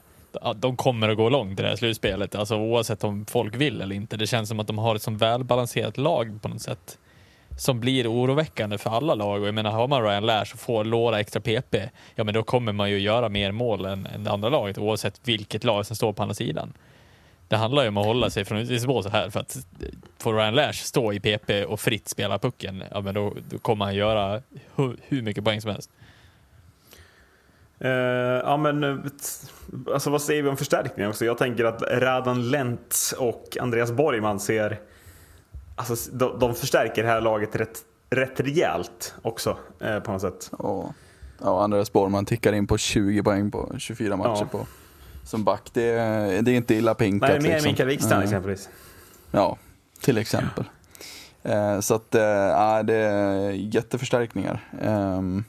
de kommer att gå långt i det här slutspelet, alltså oavsett om folk vill eller inte. Det känns som att de har ett så välbalanserat lag på något sätt som blir oroväckande för alla lag. Och jag menar, har man Ryan Lash och får några extra PP, ja men då kommer man ju göra mer mål än, än det andra laget oavsett vilket lag som står på andra sidan. Det handlar ju om att hålla sig från utvisningsbåset här för att får Ryan Lash stå i PP och fritt spela pucken, ja men då, då kommer han göra hur, hur mycket poäng som helst. Eh, ja men, eh, alltså vad säger vi om förstärkningen också? Jag tänker att Radan Lent och Andreas Borgman ser, alltså de, de förstärker det här laget rätt, rätt rejält också eh, på något sätt. Ja, ja Andreas Borgman tickar in på 20 poäng på 24 matcher Ja. på, som back. Det, är- det är inte illa pinkat. Nej, mer än liksom. Mikael Wikstrand Eh, exempelvis. Ja, till exempel. Eh, så att, ja, det är jätteförstärkningar. Ehm,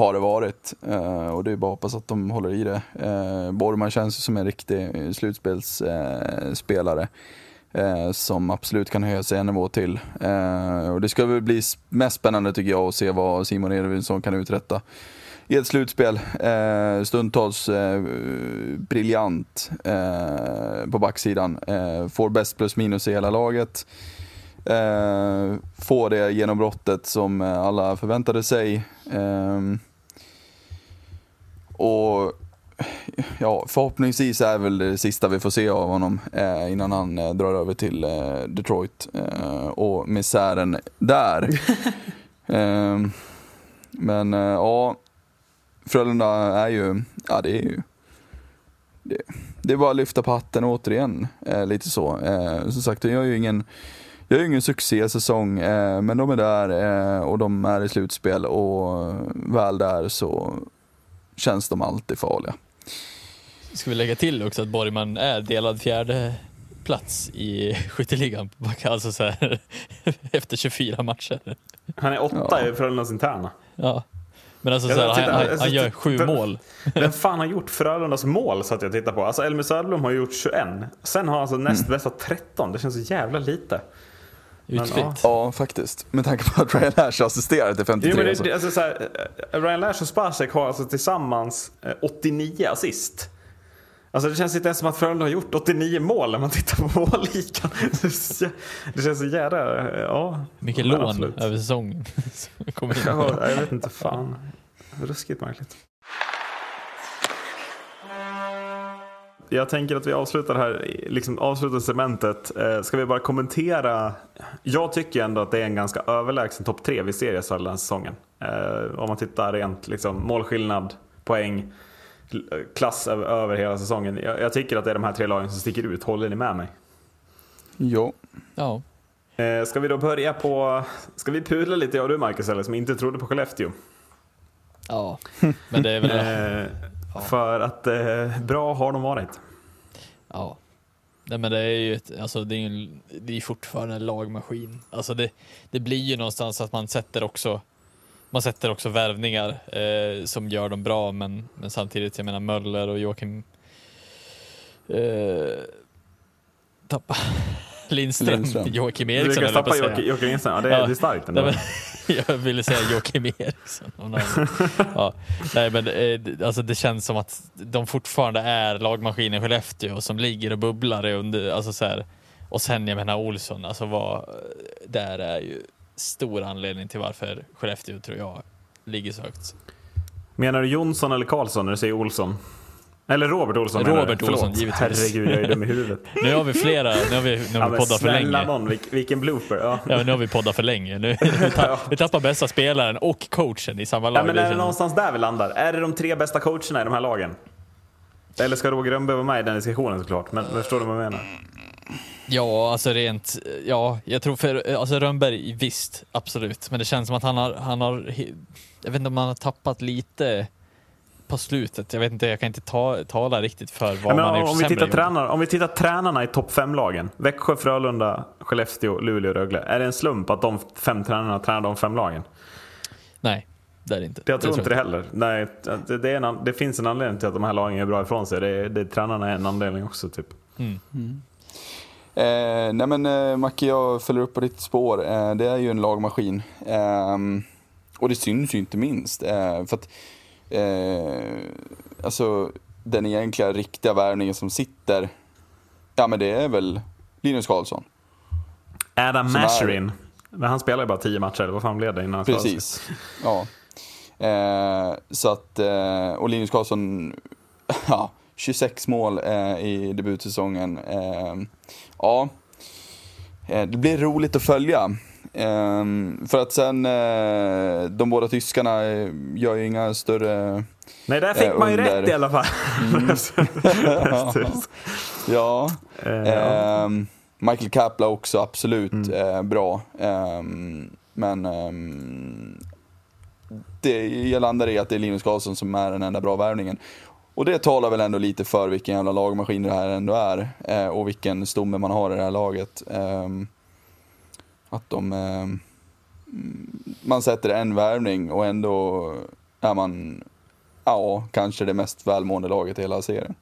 har det varit. Eh, och det är bara att hoppas att de håller i det. Eh, känns ju som en riktig slutspelsspelare. Eh, eh, eh, som absolut kan höja sig en nivå till. Eh, och det ska väl bli mest spännande tycker jag att se vad Simon Edvinsson kan uträtta i ett slutspel. Eh, stundtals eh, briljant eh, på backsidan. Eh, får bäst plus minus i hela laget. Eh, får det genombrottet som eh, alla förväntade sig. Eh, och ja, förhoppningsvis är väl det sista vi får se av honom eh, innan han eh, drar över till eh, Detroit eh, och misären där. Ehm, men eh, ja, Frölunda är ju, ja det är ju, det, det är bara att lyfta på hatten återigen, eh, lite så. Som sagt, jag gör ju ingen, jag gör ju ingen succésäsong, men de är där och de är i slutspel och väl där så känns de alltid farliga. Ska vi lägga till också att Borgman är delad fjärde plats i skytteligan, alltså så här, efter 24 matcher. Han är åtta Ja. i Frölundas interna. Ja. Men alltså, Jag så här, tittar- han, han, alltså, han gör sju vem- mål. Vem fan har gjort Frölundas mål så att jag tittar på? Alltså Elmer Söderblom har gjort 21. Sen har han alltså näst bästa 13. Det känns så jävla lite. Utfritt. ja. Ja, faktiskt. Med tanke på att Ryan Lash assisterar till 53. Jo, men det, så. det, alltså, så här, eh, Ryan Lash och Spacek har alltså tillsammans eh, 89 assist. Alltså det känns inte ens som att Frölunda har gjort 89 mål när man tittar på målligan. Det känns så jävla... eh, Ja. Mycket lån absolut. över säsongen. kommer in. Ja, jag vet inte, fan. Ruskigt märkligt. Jag tänker att vi avslutar här, liksom avslutar cementet. Eh, ska vi bara kommentera? Jag tycker ändå att det är en ganska överlägsen topp tre vi ser i SHL den här säsongen. Eh, om man tittar rent liksom, målskillnad, poäng, klass över, över hela säsongen. Jag, jag tycker att det är de här tre lagen som sticker ut. Håller ni med mig? Jo. Ja. Eh, ska vi då börja på... Ska vi pudla lite jag och du Marcus, eller som inte trodde på Skellefteå? ja, men det är väl... Eh, För att eh, bra har de varit. Ja. Nej men det är ju ett, alltså det är ju en, det är fortfarande en lagmaskin. Alltså det, det blir ju någonstans att man sätter också man sätter också värvningar eh, som gör dem bra men, men samtidigt, jag menar Möller och Joakim eh, tappa Lindström, Lindström. Joakim Du Eriksson lyckas höll jag på tappa att säga. Jocke Jocke Lindström. Ja, det, Ja. det är starkt Nej, ändå. men, jag ville säga Joakim Eriksson. ja. Nej, men eh, det- alltså, det känns som att de fortfarande är lagmaskinen Skellefteå som ligger och bubblar under, alltså, så här. Och sen, jag menar Olsson, alltså vad, där är ju stor anledning till varför Skellefteå, tror jag, ligger så högt. Menar du Jonsson eller Karlsson när du säger Olsson? Eller Robert Olsson menar Robert du? Förlåt. Olsson, givetvis. Herregud, jag är dum i huvudet. Nu har vi flera, nu har vi, nu Ja, har vi men poddat för snälla länge. någon, vilk, vilken blooper. Ja. Ja, nu har vi poddat för länge. Nu, vi, tappar, vi tappar bästa spelaren och coachen i samma lag. Ja, men är det någonstans där vi landar? Är det de tre bästa coacherna i de här lagen? Eller ska Roger Rönnberg vara med i den diskussionen såklart? Men, men förstår du vad jag menar? Ja, alltså rent, ja, jag tror för, alltså Rönnberg, visst, absolut. Men det känns som att han har, han har, jag vet inte om han har tappat lite på slutet. Jag vet inte, jag kan inte ta, tala riktigt för vad Ja, men man har om, om, vi tittar gjort. tränare, om vi tittar tränarna i topp fem-lagen. Växjö, Frölunda, Skellefteå, Luleå, Rögle. Är det en slump att de fem tränarna tränar de fem lagen? Nej, Det är det inte. Jag tror Det inte det heller. Nej, det, det, är en, det finns en anledning till att de här lagen är bra ifrån sig. Det, det, tränarna är en anledning också. Typ. Eh, nej men eh, Macke, jag följer upp på ditt spår. Eh, det är ju en lagmaskin. Ehm, och det syns ju inte minst. Eh, för att, eh, alltså, den egentliga riktiga värvningen som sitter, ja men det är väl Linus Karlsson. Adam Masherin. Men han spelar ju bara tio matcher, eller vad fan blev det innan han? Precis. Ja. Eh, så att, eh, och Linus Karlsson, ja, 26 mål eh, i debutsäsongen. Eh, ja, eh, det blir roligt att följa. Eh, för att sen, eh, de båda tyskarna eh, gör ju inga större... Nej, där fick Eh, man ju under- rätt i alla fall. Ja. Eh, ja. Ehm, Michael Kapla också absolut eh, bra. Ehm, men ehm, det, jag landar i att det är Linus Karlsson som är den enda bra värvningen. Och det talar väl ändå lite för vilken jävla lagmaskin det här ändå är. Eh, och vilken stomme man har i det här laget. Ehm, att de... ehm, man sätter en värvning och ändå är man, ja, kanske det mest välmående laget i hela serien.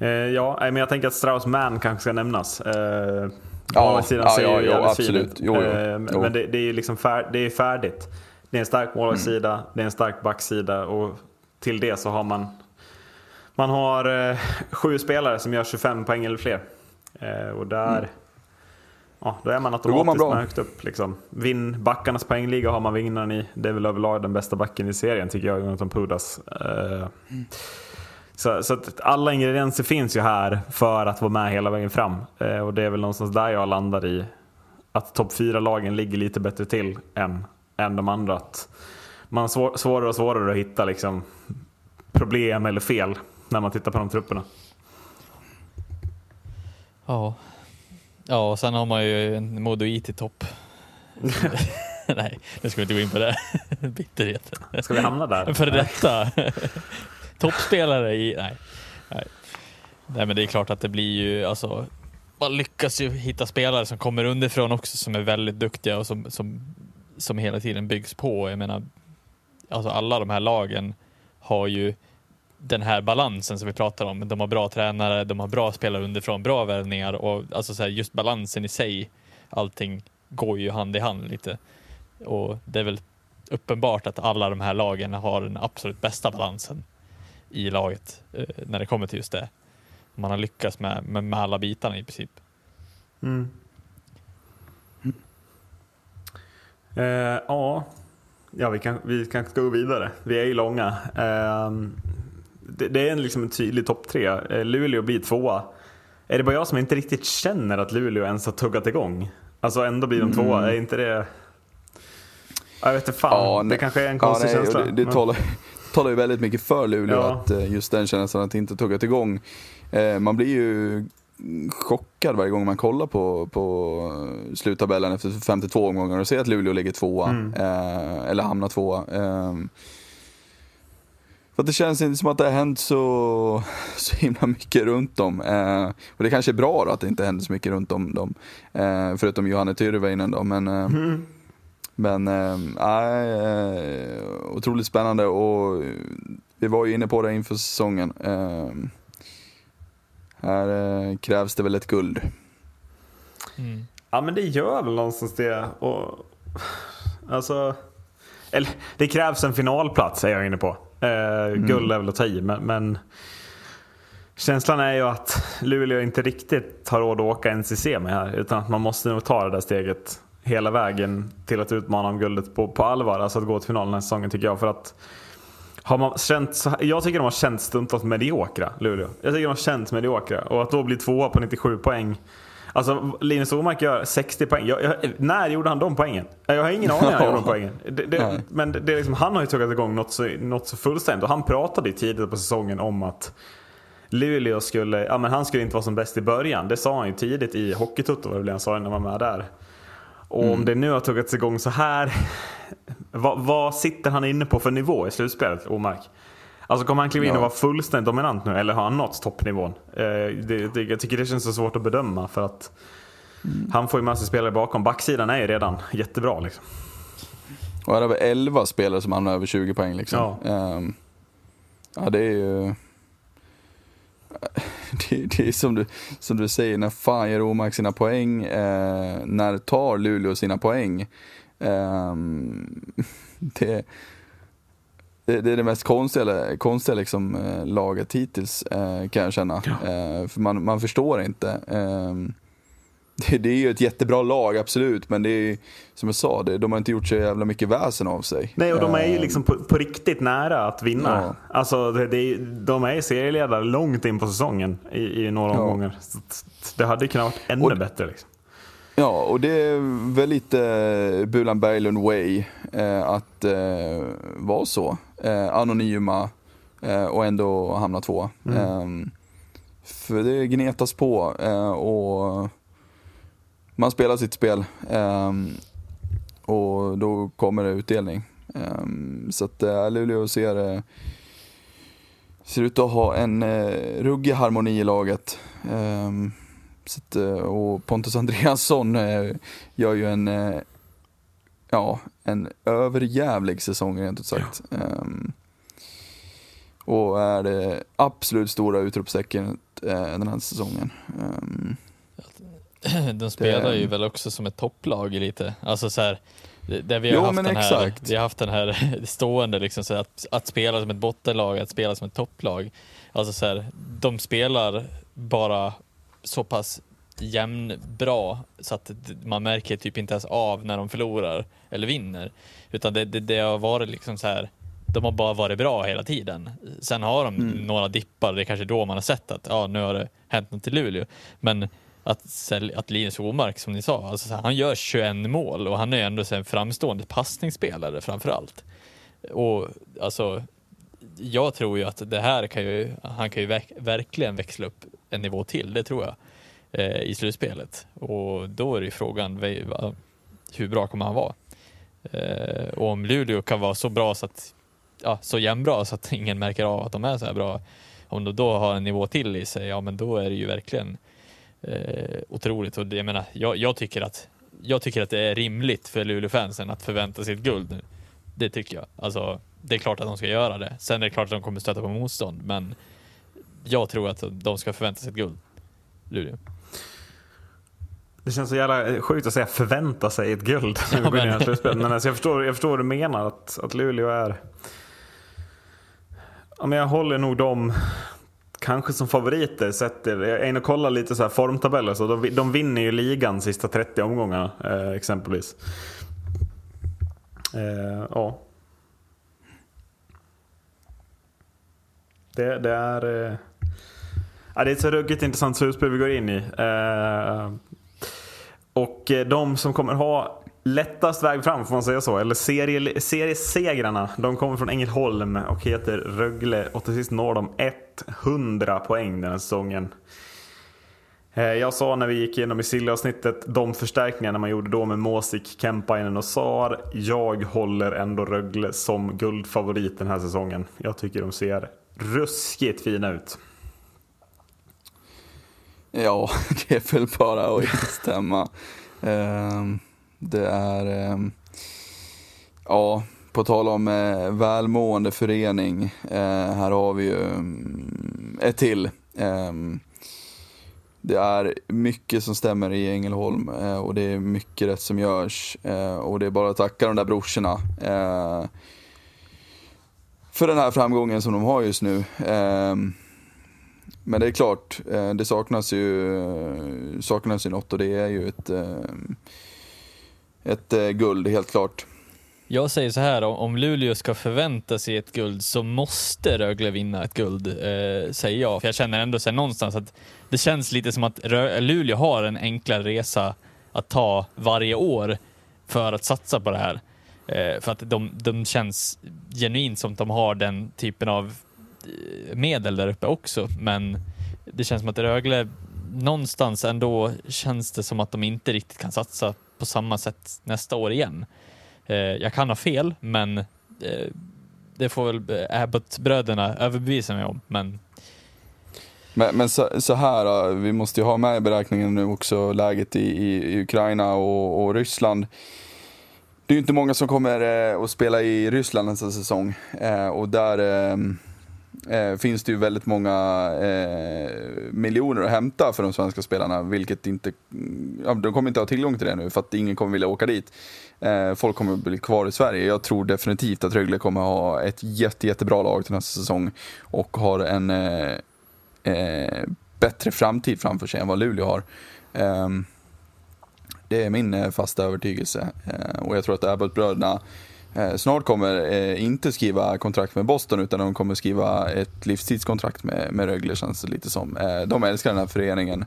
Eh, ja, men jag tänker att Strauss Mann kanske ska nämnas. Eh, Ja, målvaktssidan ja, ser ja, ja, absolut. ut. Jo, jo, Eh, jo. Men det, det är liksom fär, det är färdigt. Det är en stark målvaktssida, Mm. det är en stark backsida och till det så har man man har eh, sju spelare som gör 25 poäng eller fler. Eh, och där ja, då är man Mm. man automatiskt med högt upp. Liksom. Vinn backarnas poängliga har man vinnaren i. Det är väl överlag den bästa backen i serien tycker jag, Jonathan Pudas. Eh, så, så att alla ingredienser finns ju här för att vara med hela vägen fram. Eh, och det är väl någonstans där jag landar i att topp fyra lagen ligger lite bättre till än, än de andra. Att man har svår, svårare och svårare att hitta liksom, problem eller fel när man tittar på de trupperna. Ja. Ja, och sen har man ju en Modoit i topp. Nej, nu ska vi inte gå in på det. Bitterheten. Ska vi hamna där? En före detta toppspelare i... Nej. nej. Nej, men det är klart att det blir ju alltså... Man lyckas ju hitta spelare som kommer underifrån också som är väldigt duktiga och som, som, som hela tiden byggs på. Jag menar, alltså alla de här lagen har ju den här balansen som vi pratar om. De har bra tränare, de har bra spelare underifrån, bra värvningar och alltså så här, just balansen i sig. Allting går ju hand i hand lite. Och det är väl uppenbart att alla de här lagen har den absolut bästa balansen i laget eh, när det kommer till just det. Man har lyckats med, med, med alla bitarna i princip. Mm. Eh, ja, ja vi, kan, vi kanske ska gå vidare. Vi är ju långa. Eh, det, det är en, liksom en tydlig topp tre. Eh, Luleå blir tvåa. Är det bara jag som inte riktigt känner att Luleå ens har tuggat igång? Alltså ändå blir de tvåa. Är inte det... Jag vet inte fan. det nej. kanske är en Ja, konstig nej, och känsla. Det, det Men- talar, talar ju väldigt mycket för Luleå Ja. att eh, just den känslan att inte tuggat igång. Eh, man blir ju chockad varje gång man kollar på, på sluttabellen efter 52 omgångar och ser att Luleå ligger tvåa. Mm. Eller hamnar tvåa. Eh, för att det känns inte som att det har hänt så, så himla mycket runt dem. Eh, och det kanske är bra då att det inte händer så mycket runt om dem. Eh, förutom Johanne Tyrväinen då. Men, eh, Mm. men äh, äh, otroligt spännande och vi var ju inne på det inför säsongen. Äh, här äh, krävs det väl ett guld. Mm. Ja men det gör väl någonstans det. Och, alltså, eller, det krävs en finalplats är jag inne på. Eh, Guld är väl att ta i men, men känslan är ju att Luleå inte riktigt har råd att åka NCC med här. Utan att man måste nog ta det där steget hela vägen till att utmana om guldet på, på allvar. Alltså att gå till final den här säsongen tycker jag. För att har man känt, jag tycker de har känt stundtals mediokra, Luleå. Jag tycker de har känt mediokra. Och att då bli tvåa på 97 poäng. Alltså Linus Omark gör 60 poäng. Jag, jag, när gjorde han de poängen? Jag har ingen aning när han gjorde de poängen. Det, det, men det, det är liksom, han har ju tagit igång något så, något så fullständigt. Och han pratade ju tidigt på säsongen om att Luleå skulle, ja men han skulle inte vara som bäst i början. Det sa han ju tidigt i Hockeytutto var det han sa när han var med där. Och om det nu har tuggats igång så här, vad, vad sitter han inne på för nivå i slutspelet, Omark? Alltså kommer han kliva in Ja. och vara fullständigt dominant nu eller har han nått toppnivån? Eh, det, det, jag tycker det känns så svårt att bedöma för att Han får ju med sig spelare bakom. Backsidan är ju redan jättebra. Liksom. Och här har vi 11 spelare som hamnar över 20 poäng. Liksom. Ja. Ehm, ja, det är ju... Det, det är som du, som du säger, när fan gör Omark sina poäng? Eh, när tar Luleå sina poäng? Ehm, det, det, det är det mest konstiga, konstiga liksom, eh, laget hittills, eh, kan jag känna. Eh, för man, man förstår inte. Ehm, det, det är ju ett jättebra lag, absolut, men det är som jag sa, det, de har inte gjort så jävla mycket väsen av sig. Nej, och de är ju Ehm, liksom på, på riktigt nära att vinna. Ja. Alltså, det, de är serieledare långt in på säsongen i, i några Ja. omgångar. Att det hade kunnat varit ännu Och- bättre. Liksom. Ja, och det är väl lite Bulan Berglund way eh, att eh, vara så. Eh, anonyma eh, och ändå hamna två. Eh, för det gnetas på eh, och man spelar sitt spel. Eh, och då kommer det utdelning. Eh, så att eh, Luleå ser, ser ut att ha en eh, ruggig harmoni i laget. Eh, så att, eh, och Pontus Andreasson eh, gör ju en, eh, ja, en överjävlig säsong rent ut sagt. Ehm, och är det absolut stora utropstecknet eh, den här säsongen. Ehm, De spelar ju Det- väl också som ett topplag lite. Alltså så här, där vi har Jo, haft men den här, exakt. vi har haft den här stående liksom så att, att spela som ett bottenlag, att spela som ett topplag. Alltså så här, de spelar bara så pass jämnbra så att man märker typ inte ens av när de förlorar eller vinner. Utan det, det, det har varit liksom så här, de har bara varit bra hela tiden. Sen har de några dippar, det är kanske då man har sett att ja, nu har det hänt något i Luleå. Men att, att Linus Omark, som ni sa, alltså, han gör 21 mål och han är ändå en framstående passningsspelare framför allt. Och alltså, jag tror ju att det här kan ju, han kan ju verk, verkligen växla upp en nivå till, det tror jag, eh, i slutspelet. Och då är det ju frågan, hur bra kommer han vara? Eh, och om Luleå kan vara så bra så att, ja, så jämnbra så att ingen märker av att de är så här bra, om de då har en nivå till i sig, ja men då är det ju verkligen eh, otroligt. Och det, jag menar, jag, jag, tycker att, jag tycker att det är rimligt för Luleå-fansen att förvänta sig ett guld nu. Det tycker jag. Alltså, det är klart att de ska göra det. Sen är det klart att de kommer stöta på motstånd, men jag tror att de ska förvänta sig ett guld. Luleå. Det känns så jävla sjukt att säga förvänta sig ett guld när vi går in i slutspelet. Men alltså jag, förstår, jag förstår vad du menar, att, att Luleå är... Ja, men jag håller nog dem kanske som favoriter. Sett jag är inne och kollar lite så här formtabeller, så de, de vinner ju ligan sista 30 omgångarna eh, exempelvis. Eh, ja. Det, det är... Eh, ja, det är ett så ruggigt intressant slutspel vi går in i. Eh, och eh, de som kommer ha lättast väg fram, får man säga så, eller serie, seriesegrarna, de kommer från Ängelholm och heter Rögle och till sist når de 100 poäng den här säsongen. Eh, jag sa när vi gick igenom i Silja-avsnittet, de förstärkningarna man gjorde då med Måsik, Kempainen och Sar. Jag håller ändå Rögle som guldfavorit den här säsongen. Jag tycker de ser ruskigt fina ut. Ja, det är väl bara att instämma. Ehm, det är, ehm, ja, på tal om eh, välmående förening, eh, här har vi ju mm, ett till. Ehm, det är mycket som stämmer i Ängelholm eh, och det är mycket rätt som görs. Och det är bara att tacka de där brorsorna för den här framgången som de har just nu. Men det är klart, eh, det saknas ju, eh, saknas ju något och det är ju ett, eh, ett guld, helt klart. Jag säger så här, om- Luleå ska förvänta sig ett guld så måste Rögle vinna ett guld, eh, säger jag. För jag känner ändå så här, någonstans att det känns lite som att Rö- Luleå har en enklare resa att ta varje år för att satsa på det här. Eh, för att de, de känns genuint som att de har den typen av medel där uppe också. Men det känns som att Rögle någonstans ändå känns det som att de inte riktigt kan satsa på samma sätt nästa år igen. Eh, jag kan ha fel, men eh, det får väl Abbott-bröderna överbevisa mig om. Men Men, men så, så här, eh, vi måste ju ha med i beräkningen nu också läget i, i, i Ukraina och, och Ryssland. Det är ju inte många som kommer eh, att spela i Ryssland nästa säsong. Eh, och där eh, eh, finns det ju väldigt många eh, miljoner att hämta för de svenska spelarna. Vilket inte, mm, ja, de kommer inte ha tillgång till det nu för att ingen kommer vilja åka dit. Eh, folk kommer bli kvar i Sverige. Jag tror definitivt att Rögle kommer ha ett jätte, jättebra lag till nästa säsong. Och har en eh, eh, bättre framtid framför sig än vad Luleå har. Ehm, det är min eh, fasta övertygelse. Eh, och jag tror att Abbott-bröderna Eh, snart kommer eh, inte skriva kontrakt med Boston utan de kommer skriva ett livstidskontrakt med, med Rögle känns det lite som. Eh, de älskar den här föreningen.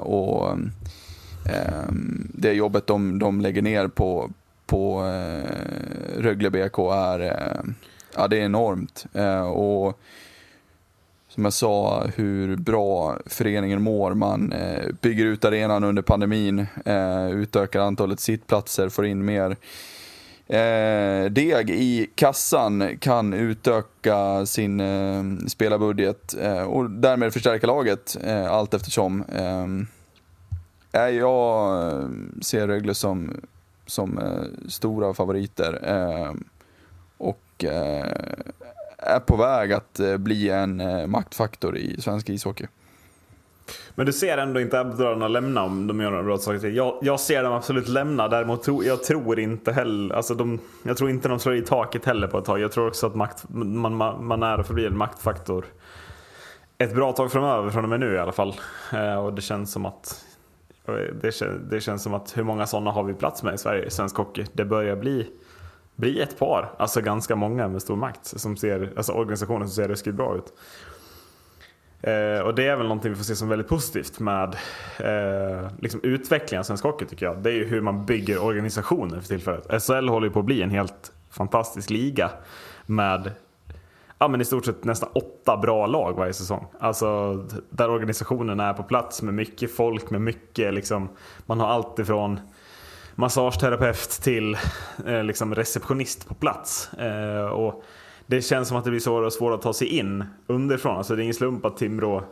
Och ehm, det jobbet de, de lägger ner på, på Rögle BK är, ja, det är enormt. Och som jag sa, hur bra föreningen mår. Man bygger ut arenan under pandemin, utökar antalet sittplatser, får in mer eh, deg i kassan, kan utöka sin eh, spelarbudget eh, och därmed förstärka laget eh, allt eftersom. Eh, jag eh, ser Rögle som, som eh, stora favoriter eh, och eh, är på väg att eh, bli en eh, maktfaktor i svensk ishockey. Men du ser ändå inte Abdurrahman lämna om de gör några bra saker till. Jag, jag ser dem absolut lämna, däremot tro, jag tror inte heller, alltså de, jag tror inte de slår i taket heller på ett tag. Jag tror också att makt, man, man, man är och förblir en maktfaktor ett bra tag framöver, från och med nu i alla fall. Eh, och det känns som att det, kän- det känns som att hur många sådana har vi plats med i Sverige, svensk hockey? Det börjar bli, bli ett par, alltså ganska många med stor makt, som ser, alltså organisationer som ser ruskigt bra ut. Eh, och det är väl någonting vi får se som väldigt positivt med eh, liksom utvecklingen av svensk hockey tycker jag. Det är ju hur man bygger organisationer för tillfället. SHL håller ju på att bli en helt fantastisk liga med ja, men i stort sett nästan åtta bra lag varje säsong. Alltså där organisationen är på plats med mycket folk, med mycket liksom, man har allt ifrån massageterapeut till eh, liksom receptionist på plats. Eh, och det känns som att det blir svårare och svårare att ta sig in underifrån. Alltså det är ingen slump att Timrå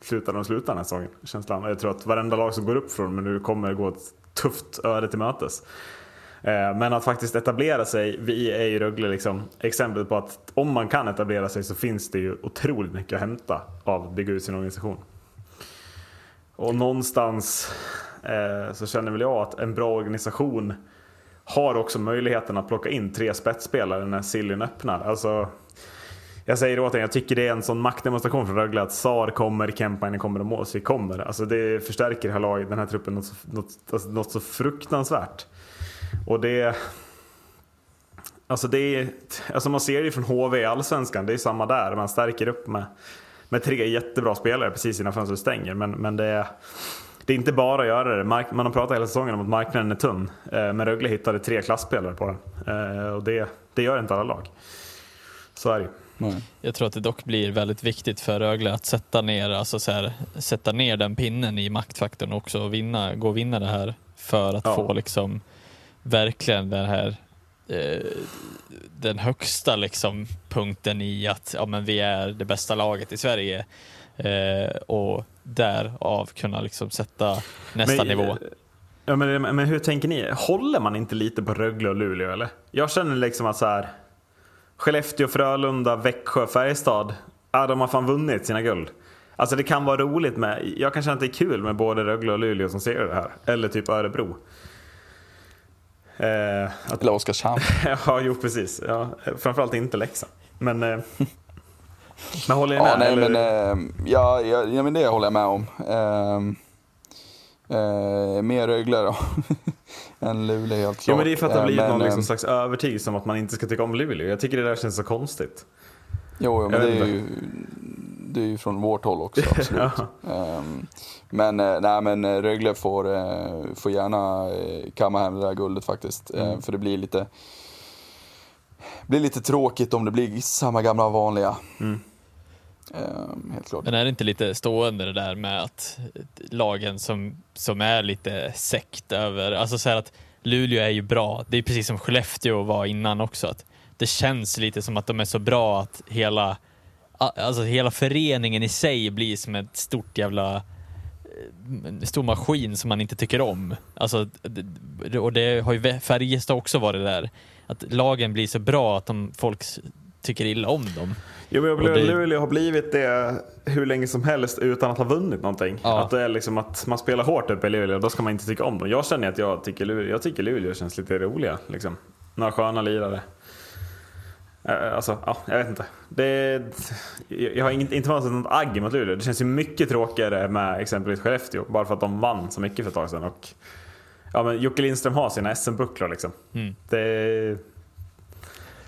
slutar de slutar den här säsongen. Känslan. Jag tror att varenda lag som går upp från men nu kommer gå ett tufft öde till mötes. Eh, men att faktiskt etablera sig, vi är ju Rögle liksom exemplet på att om man kan etablera sig så finns det ju otroligt mycket att hämta av att bygga ut sin organisation. Och någonstans eh, så känner väl jag att en bra organisation har också möjligheten att plocka in tre spetsspelare när sillen öppnar. Alltså, jag säger det återigen, jag tycker det är en sån maktdemonstration från Rögle att Sar kommer, Kempainen kommer och Måsvik kommer. Alltså det förstärker det här laget, den här truppen något så, något, alltså något så fruktansvärt. Och det... Alltså det är... Alltså man ser det ju från HV i Allsvenskan, det är samma där. Man stärker upp med, med tre jättebra spelare precis innan fönstret stänger. Men, men det är... Det är inte bara att göra det. Man har pratat hela säsongen om att marknaden är tunn. Eh, Men Rögle hittade tre klassspelare på den. Eh, Och det, det gör inte alla lag. Så är det. Nej. Jag tror att det dock blir väldigt viktigt för Rögle att sätta ner, alltså så här, sätta ner den pinnen i maktfaktorn också och vinna, gå och vinna det här för att Ja. få liksom verkligen den här eh, den högsta liksom punkten i att ja, men vi är det bästa laget i Sverige eh, och därav kunna liksom sätta nästa Men, nivå. eh, Ja, men, men hur tänker ni? Håller man inte lite på Rögle och Luleå eller? Jag känner liksom att så här. Skellefteå, Frölunda, Växjö, Färjestad. Ja, de har fan vunnit sina guld. Alltså det kan vara roligt med, jag kan känna att det är kul med både Rögle och Luleå som ser det här. Eller typ Örebro. Eh, att, Eller Oskarshamn. ja, jo precis. Ja, framförallt inte Leksand. Men, eh, men håller ni med? Ja, nej, eller? men, eh, ja, ja, ja, men det håller jag med om. Eh, eh, mer Rögle då, än Luleå helt klart. Jo men det är för att det har Eh, blivit men, någon liksom eh, slags övertygelse om att man inte ska tycka om Luleå. Jag tycker det där känns så konstigt. Jo, jo, men det är, ju, det är ju från vårt håll också, absolut. Ja. Ehm, men, eh, nej, men eh, Rögle får, eh, får gärna eh, kamma hem det där guldet faktiskt. Eh, Mm. för det blir lite, blir lite tråkigt om det blir samma gamla vanliga. Mm. Ehm, helt klart. Men är det inte lite stående det där med att lagen som, som är lite sekt över, alltså så här att Luleå är ju bra, det är precis som Skellefteå var innan också, att det känns lite som att de är så bra att hela alltså hela föreningen i sig blir som ett stort jävla eh, en stor maskin som man inte tycker om. Alltså, och det har ju Färjestad också varit där. Att lagen blir så bra att de, folk tycker illa om dem. Jo, men jag upplever det- Luleå har blivit det hur länge som helst utan att ha vunnit någonting. Ja. Att det är liksom att man spelar hårt uppe i Luleå, då ska man inte tycka om dem. Jag känner att jag tycker Luleå, jag tycker Luleå känns lite roliga. Liksom. Några sköna lirare. Eh, Alltså, ja, jag vet inte. Det, jag har inget, inte varit något agg mot Luleå. Det känns ju mycket tråkigare med exempelvis Skellefteå, bara för att de vann så mycket för ett tag sedan. Och, ja, men Jocke Lindström har sina SM-bucklor liksom. Mm. Det,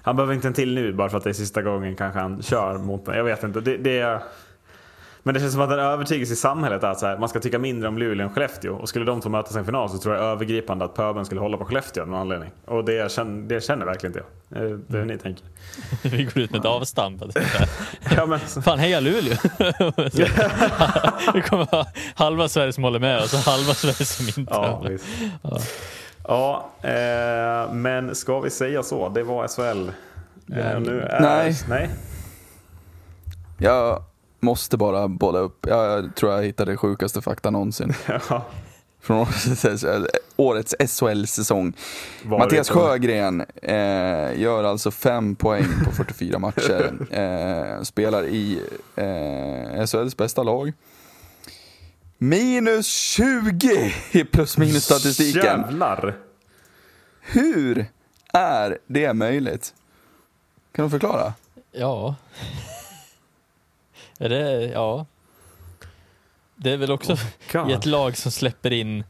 han behöver inte en till nu bara för att det är sista gången kanske han kör mot mig. Jag vet inte. Det, det är, men det känns som att en övertygelse i samhället är att så här, man ska tycka mindre om Luleå än Skellefteå. Och skulle de två mötas i en final så tror jag övergripande att pöbeln skulle hålla på Skellefteå av någon anledning. Och det känner, det känner verkligen inte jag. Eh, Det är hur ni tänker. Vi går ut med ett avstamp. Ja, men, Fan, heja Luleå! Det kommer vara halva Sverige som håller med och så halva Sverige som inte ja, håller. visst. ja eh, men ska vi säga så? Det var SHL. Eh, nu är, Nej. nej. Jag måste bara bolla upp. Jag tror jag hittade det sjukaste fakta någonsin. Ja. Från årets, SHL-säsong. Mattias Sjögren eh, gör alltså fem poäng på 44 matcher. Eh, spelar i eh, SHLs bästa lag. Minus 20 i plus minus statistiken. Jävlar! Hur är det möjligt? Kan du förklara? Ja. Är det, ja. Det är väl också God. i ett lag som släpper in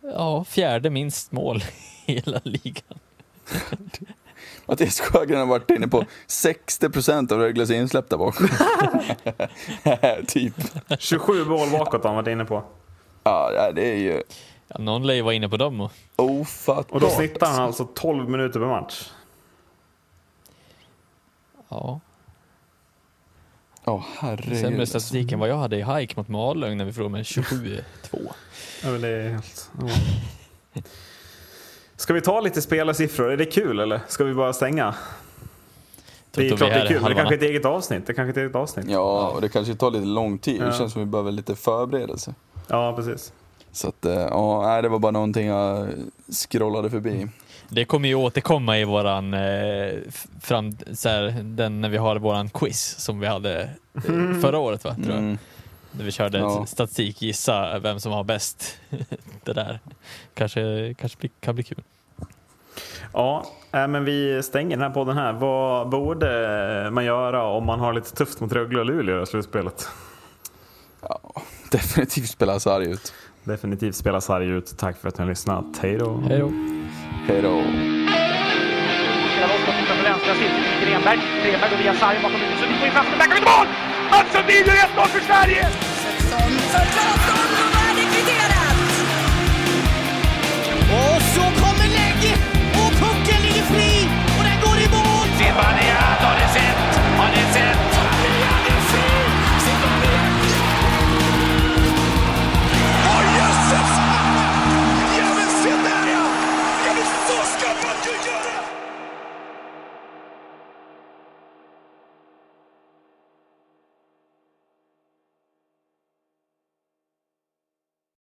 ja, fjärde minst mål i hela ligan. Mattias Sjögren har varit inne på 60% av Rögles insläpp där bak. typ. 27 mål bakåt har han varit inne på. Ja, det är ju Ja, någon lär ju vara inne på dem. Och, ofattbart. Och då snittar han alltså 12 minuter per match. ja, Åh herregud. sämre statistik än vad jag hade i hike mot Malung när vi förlorade med 27-2. Ja, men det är helt... Ja. Ska vi ta lite spelarsiffror? Är det kul eller? Ska vi bara stänga? Det är klart det är kul, men det kanske är ett eget avsnitt. Det kanske är ett eget avsnitt. Ja, och det kanske tar lite lång tid. Ja. Det känns som vi behöver lite förberedelse. Ja, precis. Så att, eh, ja, det var bara någonting jag scrollade förbi. Det kommer ju återkomma i våran, eh, fram, så här, den när vi har våran quiz som vi hade eh, förra året va? Tror jag. Mm. När vi körde Ja. statistik, gissa vem som har bäst. det där kanske, kanske bli, kan bli kul. Ja, äh, men vi stänger den här podden här. Vad borde man göra om man har lite tufft mot Rögle och Luleå i slutspelet? Ja, definitivt spela sarg ut. Definitivt spela sarg ut. Tack för att ni har lyssnat. Hej då! Hej då! Hej då. Spelar loss vänstra sidan Grenberg. Grenberg går via sargen bakom. Sundin får in fast. Där mål! Mats Sundin gör 1-0 för Sverige! För Claesson och så kommer